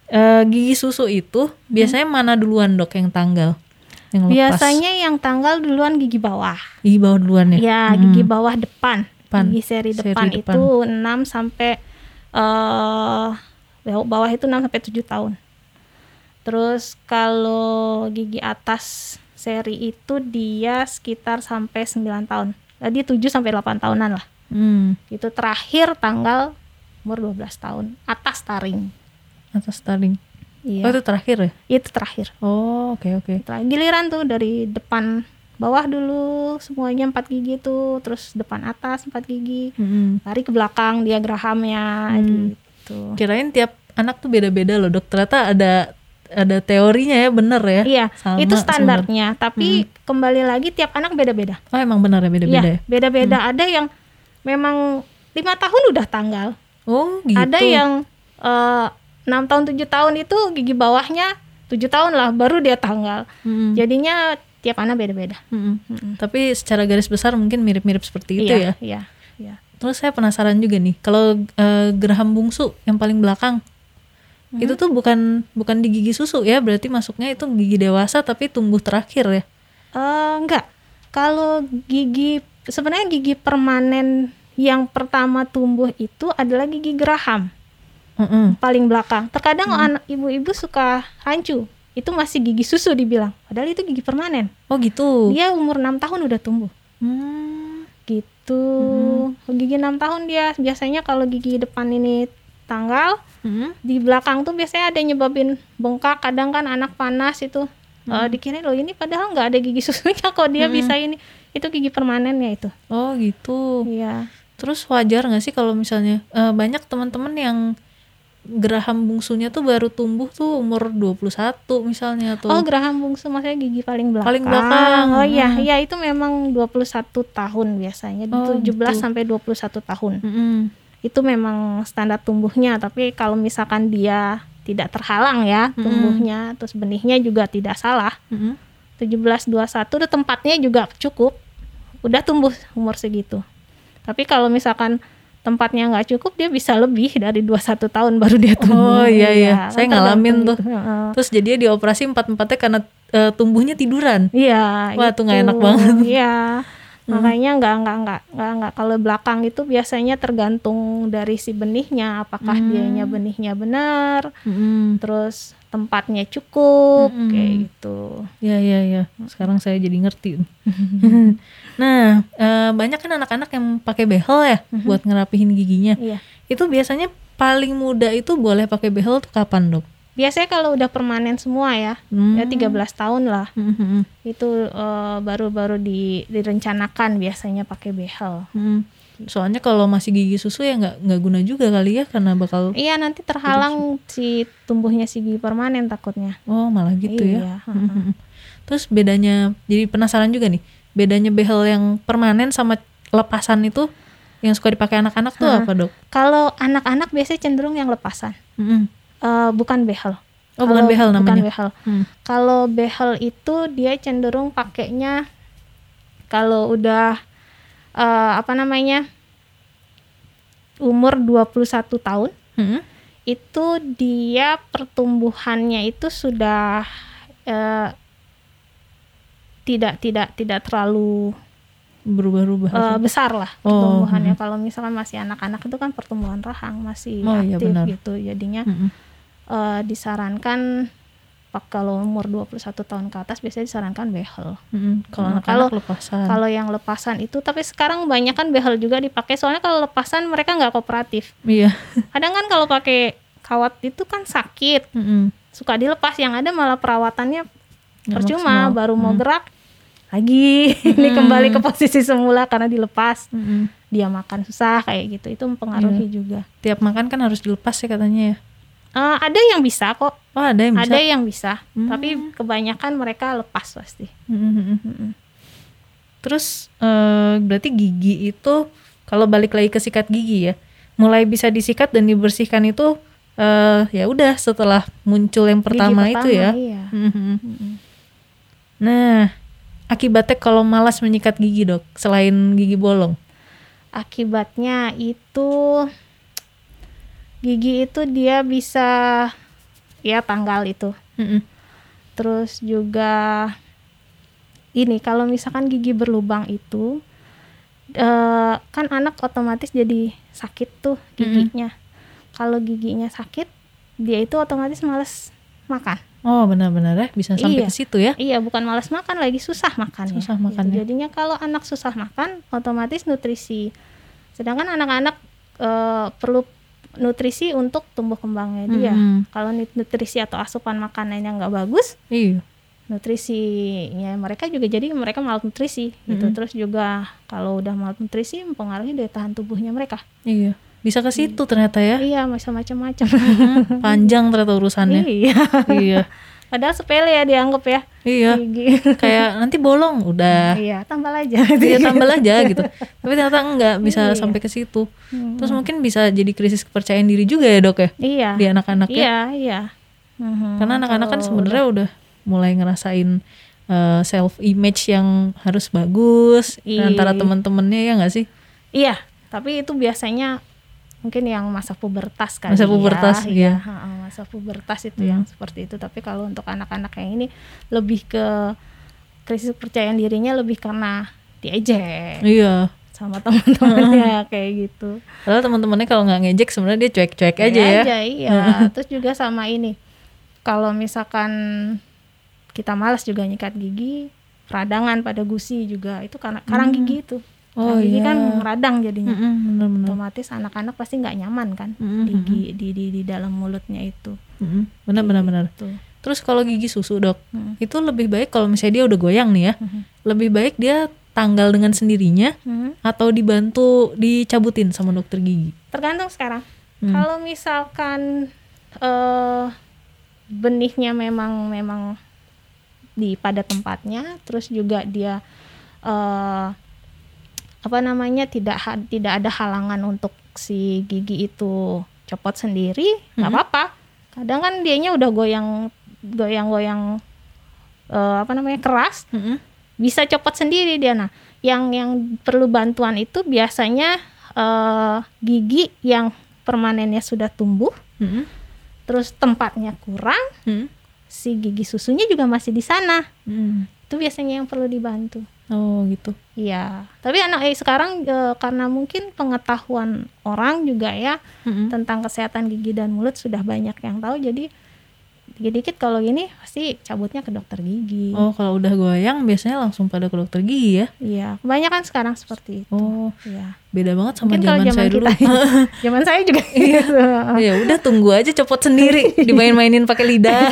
Speaker 2: Eh, gigi susu itu biasanya mana duluan dok yang tanggal? Yang lepas?
Speaker 1: Biasanya yang tanggal duluan gigi bawah.
Speaker 2: gigi bawah duluan ya.
Speaker 1: Ya,
Speaker 2: Hmm.
Speaker 1: gigi bawah depan.
Speaker 2: Depan.
Speaker 1: Gigi seri
Speaker 2: Seri
Speaker 1: depan,
Speaker 2: depan.
Speaker 1: itu 6 sampai eh bawah- bawah itu 6 sampai 7 tahun. Terus kalau gigi atas seri itu dia sekitar sampai 9 tahun. Jadi 7 sampai 8 tahunan lah.
Speaker 2: Hmm,
Speaker 1: Itu terakhir tanggal umur 12 tahun. Atas taring.
Speaker 2: atas taring.
Speaker 1: Iya.
Speaker 2: Oh itu terakhir ya?
Speaker 1: Itu terakhir.
Speaker 2: Oh oke oke.
Speaker 1: Terakhir. Giliran tuh dari depan bawah dulu semuanya empat gigi tuh, terus depan atas empat gigi,
Speaker 2: Hmm.
Speaker 1: lari ke belakang diagramnya
Speaker 2: Hmm.
Speaker 1: gitu.
Speaker 2: Kirain tiap anak tuh beda-beda loh dok. Ternyata ada ada teorinya ya bener ya?
Speaker 1: Iya,
Speaker 2: Sama
Speaker 1: itu standarnya. Tapi kembali lagi tiap anak beda-beda.
Speaker 2: Oh emang benar ya beda-beda
Speaker 1: Iya,
Speaker 2: ya?
Speaker 1: beda-beda. Ada yang memang lima tahun udah tanggal.
Speaker 2: Oh gitu.
Speaker 1: Ada yang eh, enam tahun tujuh tahun itu gigi bawahnya tujuh tahun lah baru dia tanggal.
Speaker 2: Mm-mm.
Speaker 1: Jadinya tiap anak beda-beda.
Speaker 2: Mm-mm.
Speaker 1: Mm-mm.
Speaker 2: Tapi secara garis besar mungkin mirip-mirip seperti itu ya.
Speaker 1: iya, Iya, iya.
Speaker 2: Terus saya penasaran juga nih, kalau eh, geraham bungsu yang paling belakang
Speaker 1: Hmm.
Speaker 2: itu tuh bukan bukan di gigi susu ya, berarti masuknya itu gigi dewasa tapi tumbuh terakhir ya.
Speaker 1: Eh, enggak. Kalau gigi sebenarnya gigi permanen yang pertama tumbuh itu adalah gigi geraham
Speaker 2: Mm-mm.
Speaker 1: paling belakang. Terkadang anak ibu-ibu suka rancu. Itu masih gigi susu dibilang. Padahal itu gigi permanen.
Speaker 2: Oh gitu.
Speaker 1: Dia umur 6 tahun udah tumbuh.
Speaker 2: Hmm.
Speaker 1: Gitu. Gigi 6 tahun dia biasanya kalau gigi depan ini tanggal,
Speaker 2: Mm-mm.
Speaker 1: di belakang tuh biasanya ada yang nyebabin bengkak. Kadang kan anak panas itu eh, dikira loh ini padahal nggak ada gigi susunya kok dia bisa ini. Itu gigi permanennya itu.
Speaker 2: Oh gitu.
Speaker 1: Iya.
Speaker 2: Terus wajar nggak sih kalau misalnya eh, banyak teman-teman yang geraham bungsunya tuh baru tumbuh tuh umur 21 misalnya tuh.
Speaker 1: Oh, geraham bungsu maksudnya gigi paling belakang.
Speaker 2: Paling belakang.
Speaker 1: Oh iya,
Speaker 2: Hmm.
Speaker 1: iya itu memang 21 tahun biasanya.
Speaker 2: Oh,
Speaker 1: 17
Speaker 2: gitu.
Speaker 1: sampai 21 tahun.
Speaker 2: Mm-mm.
Speaker 1: Itu memang standar tumbuhnya, tapi kalau misalkan dia tidak terhalang ya
Speaker 2: Hmm.
Speaker 1: tumbuhnya, terus benihnya juga tidak salah.
Speaker 2: Mm-mm.
Speaker 1: 17 21 udah tempatnya juga cukup. Udah tumbuh umur segitu. Tapi kalau misalkan tempatnya nggak cukup, dia bisa lebih dari 21 tahun baru dia tumbuh.
Speaker 2: Oh iya iya, saya
Speaker 1: kan
Speaker 2: ngalamin tuh.
Speaker 1: gitu.
Speaker 2: Terus jadinya dioperasi empat-empatnya karena eh, tumbuhnya tiduran.
Speaker 1: Iya.
Speaker 2: Wah, tuh nggak
Speaker 1: itu.
Speaker 2: enak banget.
Speaker 1: Iya. Makanya nggak nggak nggak nggak nggak kalau belakang itu biasanya tergantung dari si benihnya, apakah
Speaker 2: Hmm.
Speaker 1: dianya benihnya benar,
Speaker 2: Mm-mm.
Speaker 1: terus tempatnya cukup,
Speaker 2: Mm-mm.
Speaker 1: kayak gitu.
Speaker 2: Ya ya ya. Sekarang saya jadi ngerti. nah, eh, banyak kan anak-anak yang pakai behel ya buat ngerapihin giginya.
Speaker 1: Iya.
Speaker 2: Itu biasanya paling muda itu boleh pakai behel tuh kapan, Dok?
Speaker 1: Biasanya kalau udah permanen semua ya,
Speaker 2: Hmm.
Speaker 1: ya 13 tahun lah,
Speaker 2: Mm-mm.
Speaker 1: itu eh, baru-baru di, direncanakan biasanya pakai behel.
Speaker 2: Mm. Soalnya kalau masih gigi susu ya nggak nggak guna juga kali ya karena bakal
Speaker 1: Iya nanti terhalang si tumbuhnya si gigi permanen takutnya.
Speaker 2: oh malah gitu ya.
Speaker 1: Iya,
Speaker 2: Mm-mm. Terus bedanya jadi penasaran juga nih. Bedanya behel yang permanen sama lepasan itu yang suka dipakai anak-anak tuh apa, Dok?
Speaker 1: Kalau anak-anak biasanya cenderung yang lepasan.
Speaker 2: Mm-mm.
Speaker 1: Eh, bukan behel.
Speaker 2: Oh, bukan behel
Speaker 1: Bukan
Speaker 2: namanya.
Speaker 1: behel.
Speaker 2: Hmm.
Speaker 1: Kalau behel itu dia cenderung pakainya kalau udah eh, apa namanya umur 21 tahun
Speaker 2: Mm-mm.
Speaker 1: itu dia pertumbuhannya itu sudah eh, tidak tidak tidak terlalu
Speaker 2: berubah-ubah
Speaker 1: eh, besar lah
Speaker 2: Oh,
Speaker 1: pertumbuhannya. Kalau misalkan masih anak-anak itu kan pertumbuhan rahang masih
Speaker 2: Oh, iya,
Speaker 1: aktif
Speaker 2: benar.
Speaker 1: gitu. Jadinya
Speaker 2: Mm-mm.
Speaker 1: Eh, disarankan pak kalau umur 21 tahun ke atas biasanya disarankan behel.
Speaker 2: Mm-mm. kalau
Speaker 1: kalau-
Speaker 2: lepasan
Speaker 1: Kalau yang lepasan itu tapi sekarang banyak kan behel juga dipakai soalnya kalau lepasan mereka nggak kooperatif.
Speaker 2: iya
Speaker 1: Kadang kan kalau pakai kawat itu kan sakit,
Speaker 2: Mm-mm.
Speaker 1: suka dilepas yang ada malah perawatannya
Speaker 2: Nggak
Speaker 1: percuma
Speaker 2: maksimal.
Speaker 1: baru mau
Speaker 2: Mm.
Speaker 1: gerak lagi ini
Speaker 2: Mm.
Speaker 1: kembali ke posisi semula karena dilepas
Speaker 2: Mm-mm.
Speaker 1: dia makan susah kayak gitu itu mempengaruhi
Speaker 2: Iya.
Speaker 1: juga
Speaker 2: tiap makan kan harus dilepas ya katanya ya
Speaker 1: Eh, ada yang bisa kok
Speaker 2: oh ada yang bisa
Speaker 1: ada yang bisa
Speaker 2: Hmm.
Speaker 1: tapi kebanyakan mereka lepas pasti
Speaker 2: Mm-mm.
Speaker 1: Mm-mm.
Speaker 2: Terus eh, berarti gigi itu kalau balik lagi ke sikat gigi ya, mulai bisa disikat dan dibersihkan itu eh ya udah setelah muncul yang pertama,
Speaker 1: Gigi
Speaker 2: itu ya.
Speaker 1: iya.
Speaker 2: Nah, akibatnya kalau malas menyikat gigi dok, selain gigi bolong.
Speaker 1: akibatnya itu gigi itu dia bisa ya tanggal itu
Speaker 2: Mm-mm.
Speaker 1: terus juga ini kalau misalkan gigi berlubang itu eh, kan anak otomatis jadi sakit tuh giginya kalau giginya sakit dia itu otomatis males makan
Speaker 2: Oh benar-benar ya, bisa sampai
Speaker 1: Iya.
Speaker 2: ke situ ya.
Speaker 1: iya bukan males makan lagi susah makan
Speaker 2: Susah makannya.
Speaker 1: jadinya kalau anak susah makan otomatis nutrisi sedangkan anak-anak eh, perlu nutrisi untuk tumbuh kembangnya dia
Speaker 2: Mm-mm.
Speaker 1: kalau nut- nutrisi atau asupan makanannya nggak bagus
Speaker 2: Iya.
Speaker 1: nutrisinya mereka juga jadi mereka malnutrisi gitu
Speaker 2: Mm-mm.
Speaker 1: terus juga kalau udah malnutrisi mempengaruhi daya tahan tubuhnya mereka
Speaker 2: Iya. Bisa ke situ ternyata ya.
Speaker 1: iya macam macam-macam.
Speaker 2: Panjang ternyata urusannya.
Speaker 1: iya
Speaker 2: iya.
Speaker 1: Padahal sepele ya dianggap ya
Speaker 2: Iya.
Speaker 1: gigi
Speaker 2: Kayak nanti bolong udah.
Speaker 1: iya tambah aja
Speaker 2: Iya tambah aja gitu. Tapi ternyata enggak bisa
Speaker 1: Iya.
Speaker 2: sampai ke situ.
Speaker 1: Hmm.
Speaker 2: Terus mungkin bisa jadi krisis kepercayaan diri juga ya dok ya
Speaker 1: iya
Speaker 2: di anak-anak ya.
Speaker 1: iya iya Mhm.
Speaker 2: Karena anak-anak kan sebenarnya udah mulai ngerasain self image yang harus bagus
Speaker 1: Iya.
Speaker 2: antara teman-temannya ya nggak sih?
Speaker 1: Iya, tapi itu biasanya mungkin yang masa pubertas kali
Speaker 2: Masa
Speaker 1: ya.
Speaker 2: pubertas, iya.
Speaker 1: ha-ha, masa pubertas itu
Speaker 2: Hmm.
Speaker 1: yang seperti itu. Tapi kalau untuk anak-anak yang ini lebih ke krisis kepercayaan dirinya lebih karena diejek
Speaker 2: Iya.
Speaker 1: sama teman-temannya kayak gitu.
Speaker 2: Padahal teman-temannya kalau nggak ngejek sebenarnya dia cuek-cuek aja ya.
Speaker 1: Aja, iya. Terus juga sama ini. Kalau misalkan kita malas juga nyikat gigi, peradangan pada gusi juga itu karena karang gigi itu.
Speaker 2: Oh,
Speaker 1: Karang gigi
Speaker 2: iya.
Speaker 1: kan radang jadinya.
Speaker 2: Mm-mm, bener-bener.
Speaker 1: otomatis anak-anak pasti nggak nyaman kan
Speaker 2: Mm-mm,
Speaker 1: di, di di di dalam mulutnya itu.
Speaker 2: Mm-mm, Benar-benar benar.
Speaker 1: Tuh.
Speaker 2: Terus kalau gigi susu dok,
Speaker 1: Mm.
Speaker 2: itu lebih baik kalau misalnya dia udah goyang nih ya,
Speaker 1: Mhm.
Speaker 2: lebih baik dia tanggal dengan sendirinya
Speaker 1: Mhm.
Speaker 2: atau dibantu dicabutin sama dokter gigi.
Speaker 1: Tergantung sekarang.
Speaker 2: Hmm.
Speaker 1: Kalau misalkan eh benihnya memang memang di pada tempatnya, terus juga dia eh apa namanya tidak ha- tidak ada halangan untuk si gigi itu copot sendiri, nggak
Speaker 2: Mhm.
Speaker 1: apa-apa. Kadang kan dianya udah goyang goyang-goyang eh, apa namanya keras,
Speaker 2: Mm-mm.
Speaker 1: bisa copot sendiri dia nah yang yang perlu bantuan itu biasanya eh, gigi yang permanennya sudah tumbuh
Speaker 2: Mm-mm.
Speaker 1: terus tempatnya kurang
Speaker 2: Mm-mm.
Speaker 1: si gigi susunya juga masih di sana
Speaker 2: Mm.
Speaker 1: itu biasanya yang perlu dibantu
Speaker 2: Oh gitu.
Speaker 1: Iya, tapi anak eh, sekarang eh, karena mungkin pengetahuan orang juga ya
Speaker 2: Mm-mm.
Speaker 1: tentang kesehatan gigi dan mulut sudah banyak yang tahu, jadi dikit-dikit kalau gini pasti cabutnya ke dokter gigi.
Speaker 2: Oh kalau udah goyang biasanya langsung pada ke dokter gigi ya?
Speaker 1: Iya, kebanyakan sekarang seperti itu.
Speaker 2: Oh
Speaker 1: Iya.
Speaker 2: beda banget sama zaman
Speaker 1: zaman
Speaker 2: saya dulu.
Speaker 1: kita, zaman saya juga. Iya.
Speaker 2: ya udah tunggu aja copot sendiri, dimain-mainin pakai lidah.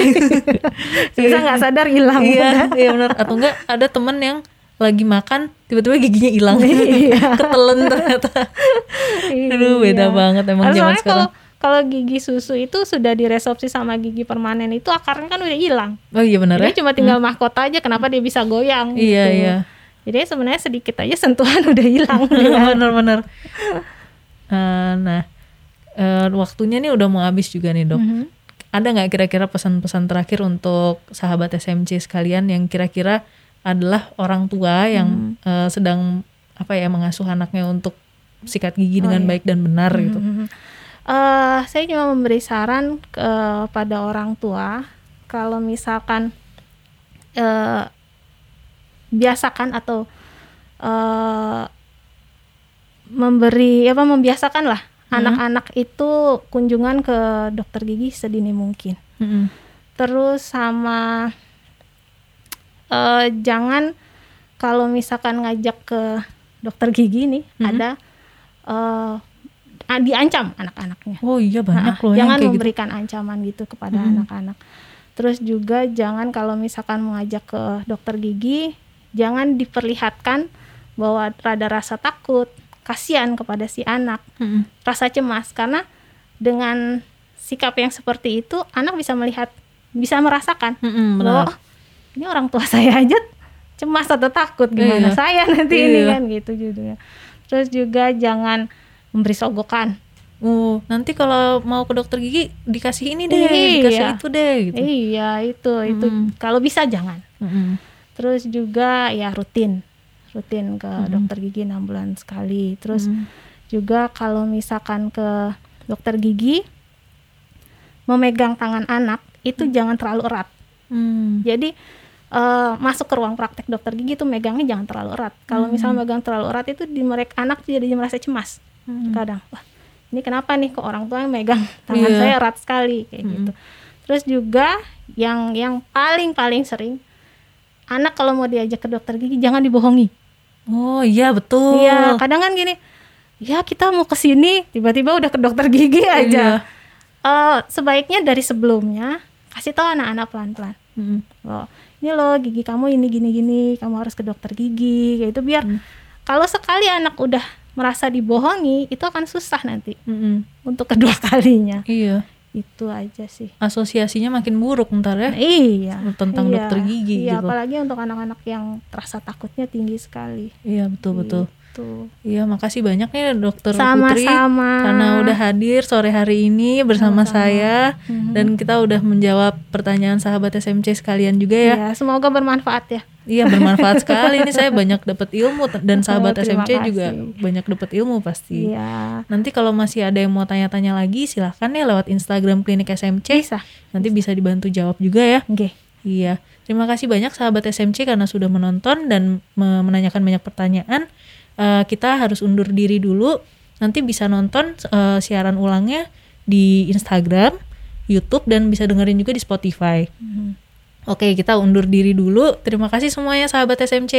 Speaker 1: Bisa nggak sadar hilang.
Speaker 2: iya, iya benar. Atau enggak ada temen yang lagi makan tiba-tiba giginya hilang.
Speaker 1: Iya.
Speaker 2: Ketelen ternyata. Aduh beda
Speaker 1: Iya.
Speaker 2: banget emang
Speaker 1: Soalnya
Speaker 2: zaman
Speaker 1: kalau
Speaker 2: sekarang.
Speaker 1: kalau gigi susu itu sudah diresorpsi sama gigi permanen itu akarnya kan udah hilang.
Speaker 2: Oh iya benar ya?
Speaker 1: Jadi cuma tinggal mahkota aja kenapa dia bisa goyang
Speaker 2: Iya
Speaker 1: gitu.
Speaker 2: iya.
Speaker 1: Jadi sebenarnya sedikit aja sentuhan udah hilang.
Speaker 2: Benar-benar. Eh, nah, eh, waktunya nih udah mau habis juga nih dok.
Speaker 1: Mhm.
Speaker 2: Ada nggak kira-kira pesan-pesan terakhir untuk sahabat SMC sekalian yang kira-kira adalah orang tua yang eh, sedang apa ya mengasuh anaknya untuk sikat gigi
Speaker 1: Oh,
Speaker 2: dengan
Speaker 1: iya.
Speaker 2: baik dan benar gitu.
Speaker 1: Mhm. Eh, saya cuma memberi saran kepada orang tua kalau misalkan eh, biasakan atau eh, memberi apa membiasakan lah
Speaker 2: Hmm.
Speaker 1: anak-anak itu kunjungan ke dokter gigi sedini mungkin.
Speaker 2: Mm-mm.
Speaker 1: Terus sama eh, jangan kalau misalkan ngajak ke dokter gigi nih
Speaker 2: Mhm.
Speaker 1: ada eh, ah, diancam anak-anaknya.
Speaker 2: Oh iya banyak
Speaker 1: Nah,
Speaker 2: loh yang
Speaker 1: jangan
Speaker 2: kayak gitu.
Speaker 1: memberikan ancaman gitu kepada
Speaker 2: Mhm.
Speaker 1: anak-anak. Terus juga jangan kalau misalkan mengajak ke dokter gigi, jangan diperlihatkan bahwa ada rasa takut, kasihan kepada si anak,
Speaker 2: Mm-mm.
Speaker 1: rasa cemas karena dengan sikap yang seperti itu anak bisa melihat, bisa merasakan
Speaker 2: Mm-mm,
Speaker 1: bahwa. "Oh, ini orang tua saya aja cemas atau takut gimana
Speaker 2: Iya.
Speaker 1: saya nanti ini
Speaker 2: Iya.
Speaker 1: kan gitu judulnya. Terus juga jangan memberi sogokan.
Speaker 2: Oh, nanti kalau mau ke dokter gigi dikasih ini deh,
Speaker 1: Iya.
Speaker 2: dikasih itu deh gitu.
Speaker 1: Iya, itu itu
Speaker 2: Mm.
Speaker 1: kalau bisa jangan.
Speaker 2: Mm-mm.
Speaker 1: Terus juga ya rutin. Rutin ke
Speaker 2: Mm.
Speaker 1: dokter gigi enam bulan sekali. Terus
Speaker 2: Mm.
Speaker 1: juga kalau misalkan ke dokter gigi memegang tangan anak itu jangan terlalu erat.
Speaker 2: Mm.
Speaker 1: Jadi eh, masuk ke ruang praktek dokter gigi itu megangnya jangan terlalu erat. Kalau
Speaker 2: Hmm.
Speaker 1: misalnya megang terlalu erat itu di mereka anak jadi merasa cemas.
Speaker 2: Mm.
Speaker 1: Kadang, wah ini kenapa nih kok orang tua yang megang tangan
Speaker 2: Iya.
Speaker 1: saya erat sekali kayak
Speaker 2: Mm.
Speaker 1: gitu. Terus juga yang yang paling paling sering anak kalau mau diajak ke dokter gigi jangan dibohongi.
Speaker 2: Oh iya betul.
Speaker 1: Iya, kadang kan gini, ya kita mau ke sini tiba-tiba udah ke dokter gigi aja.
Speaker 2: Iya.
Speaker 1: Eh, sebaiknya dari sebelumnya kasih tahu anak-anak pelan-pelan.
Speaker 2: Mm.
Speaker 1: Oh, ini loh gigi kamu ini gini-gini, kamu harus ke dokter gigi, kayak itu biar
Speaker 2: Hmm.
Speaker 1: kalau sekali anak udah merasa dibohongi, itu akan susah nanti
Speaker 2: Mm-mm.
Speaker 1: untuk kedua kalinya.
Speaker 2: Iya.
Speaker 1: Itu aja sih.
Speaker 2: Asosiasinya makin buruk ntar ya.
Speaker 1: Iya.
Speaker 2: Tentang
Speaker 1: iya,
Speaker 2: dokter gigi
Speaker 1: Iya,
Speaker 2: gitu.
Speaker 1: apalagi untuk anak-anak yang rasa takutnya tinggi sekali.
Speaker 2: Iya betul betul.
Speaker 1: Gitu.
Speaker 2: Iya makasih banyak nih dokter Putri
Speaker 1: Sama-sama.
Speaker 2: karena udah hadir sore hari ini bersama
Speaker 1: Sama-sama.
Speaker 2: saya
Speaker 1: Mhm.
Speaker 2: dan kita udah menjawab pertanyaan sahabat SMC sekalian juga ya.
Speaker 1: Iya, semoga bermanfaat ya.
Speaker 2: Iya bermanfaat sekali ini saya banyak dapat ilmu dan sahabat
Speaker 1: Oh,
Speaker 2: SMC juga
Speaker 1: kasih.
Speaker 2: banyak dapat ilmu pasti.
Speaker 1: Iya.
Speaker 2: Nanti kalau masih ada yang mau tanya-tanya lagi silahkan ya lewat Instagram Klinik SMC.
Speaker 1: Bisa.
Speaker 2: Nanti bisa dibantu jawab juga ya.
Speaker 1: Oke.
Speaker 2: Iya. Terima kasih banyak sahabat SMC karena sudah menonton dan me- menanyakan banyak pertanyaan. Eh, kita harus undur diri dulu. Nanti bisa nonton eh, siaran ulangnya di Instagram, YouTube dan bisa dengerin juga di Spotify.
Speaker 1: Mhm.
Speaker 2: Oke, kita undur diri dulu. Terima kasih semuanya sahabat SMC.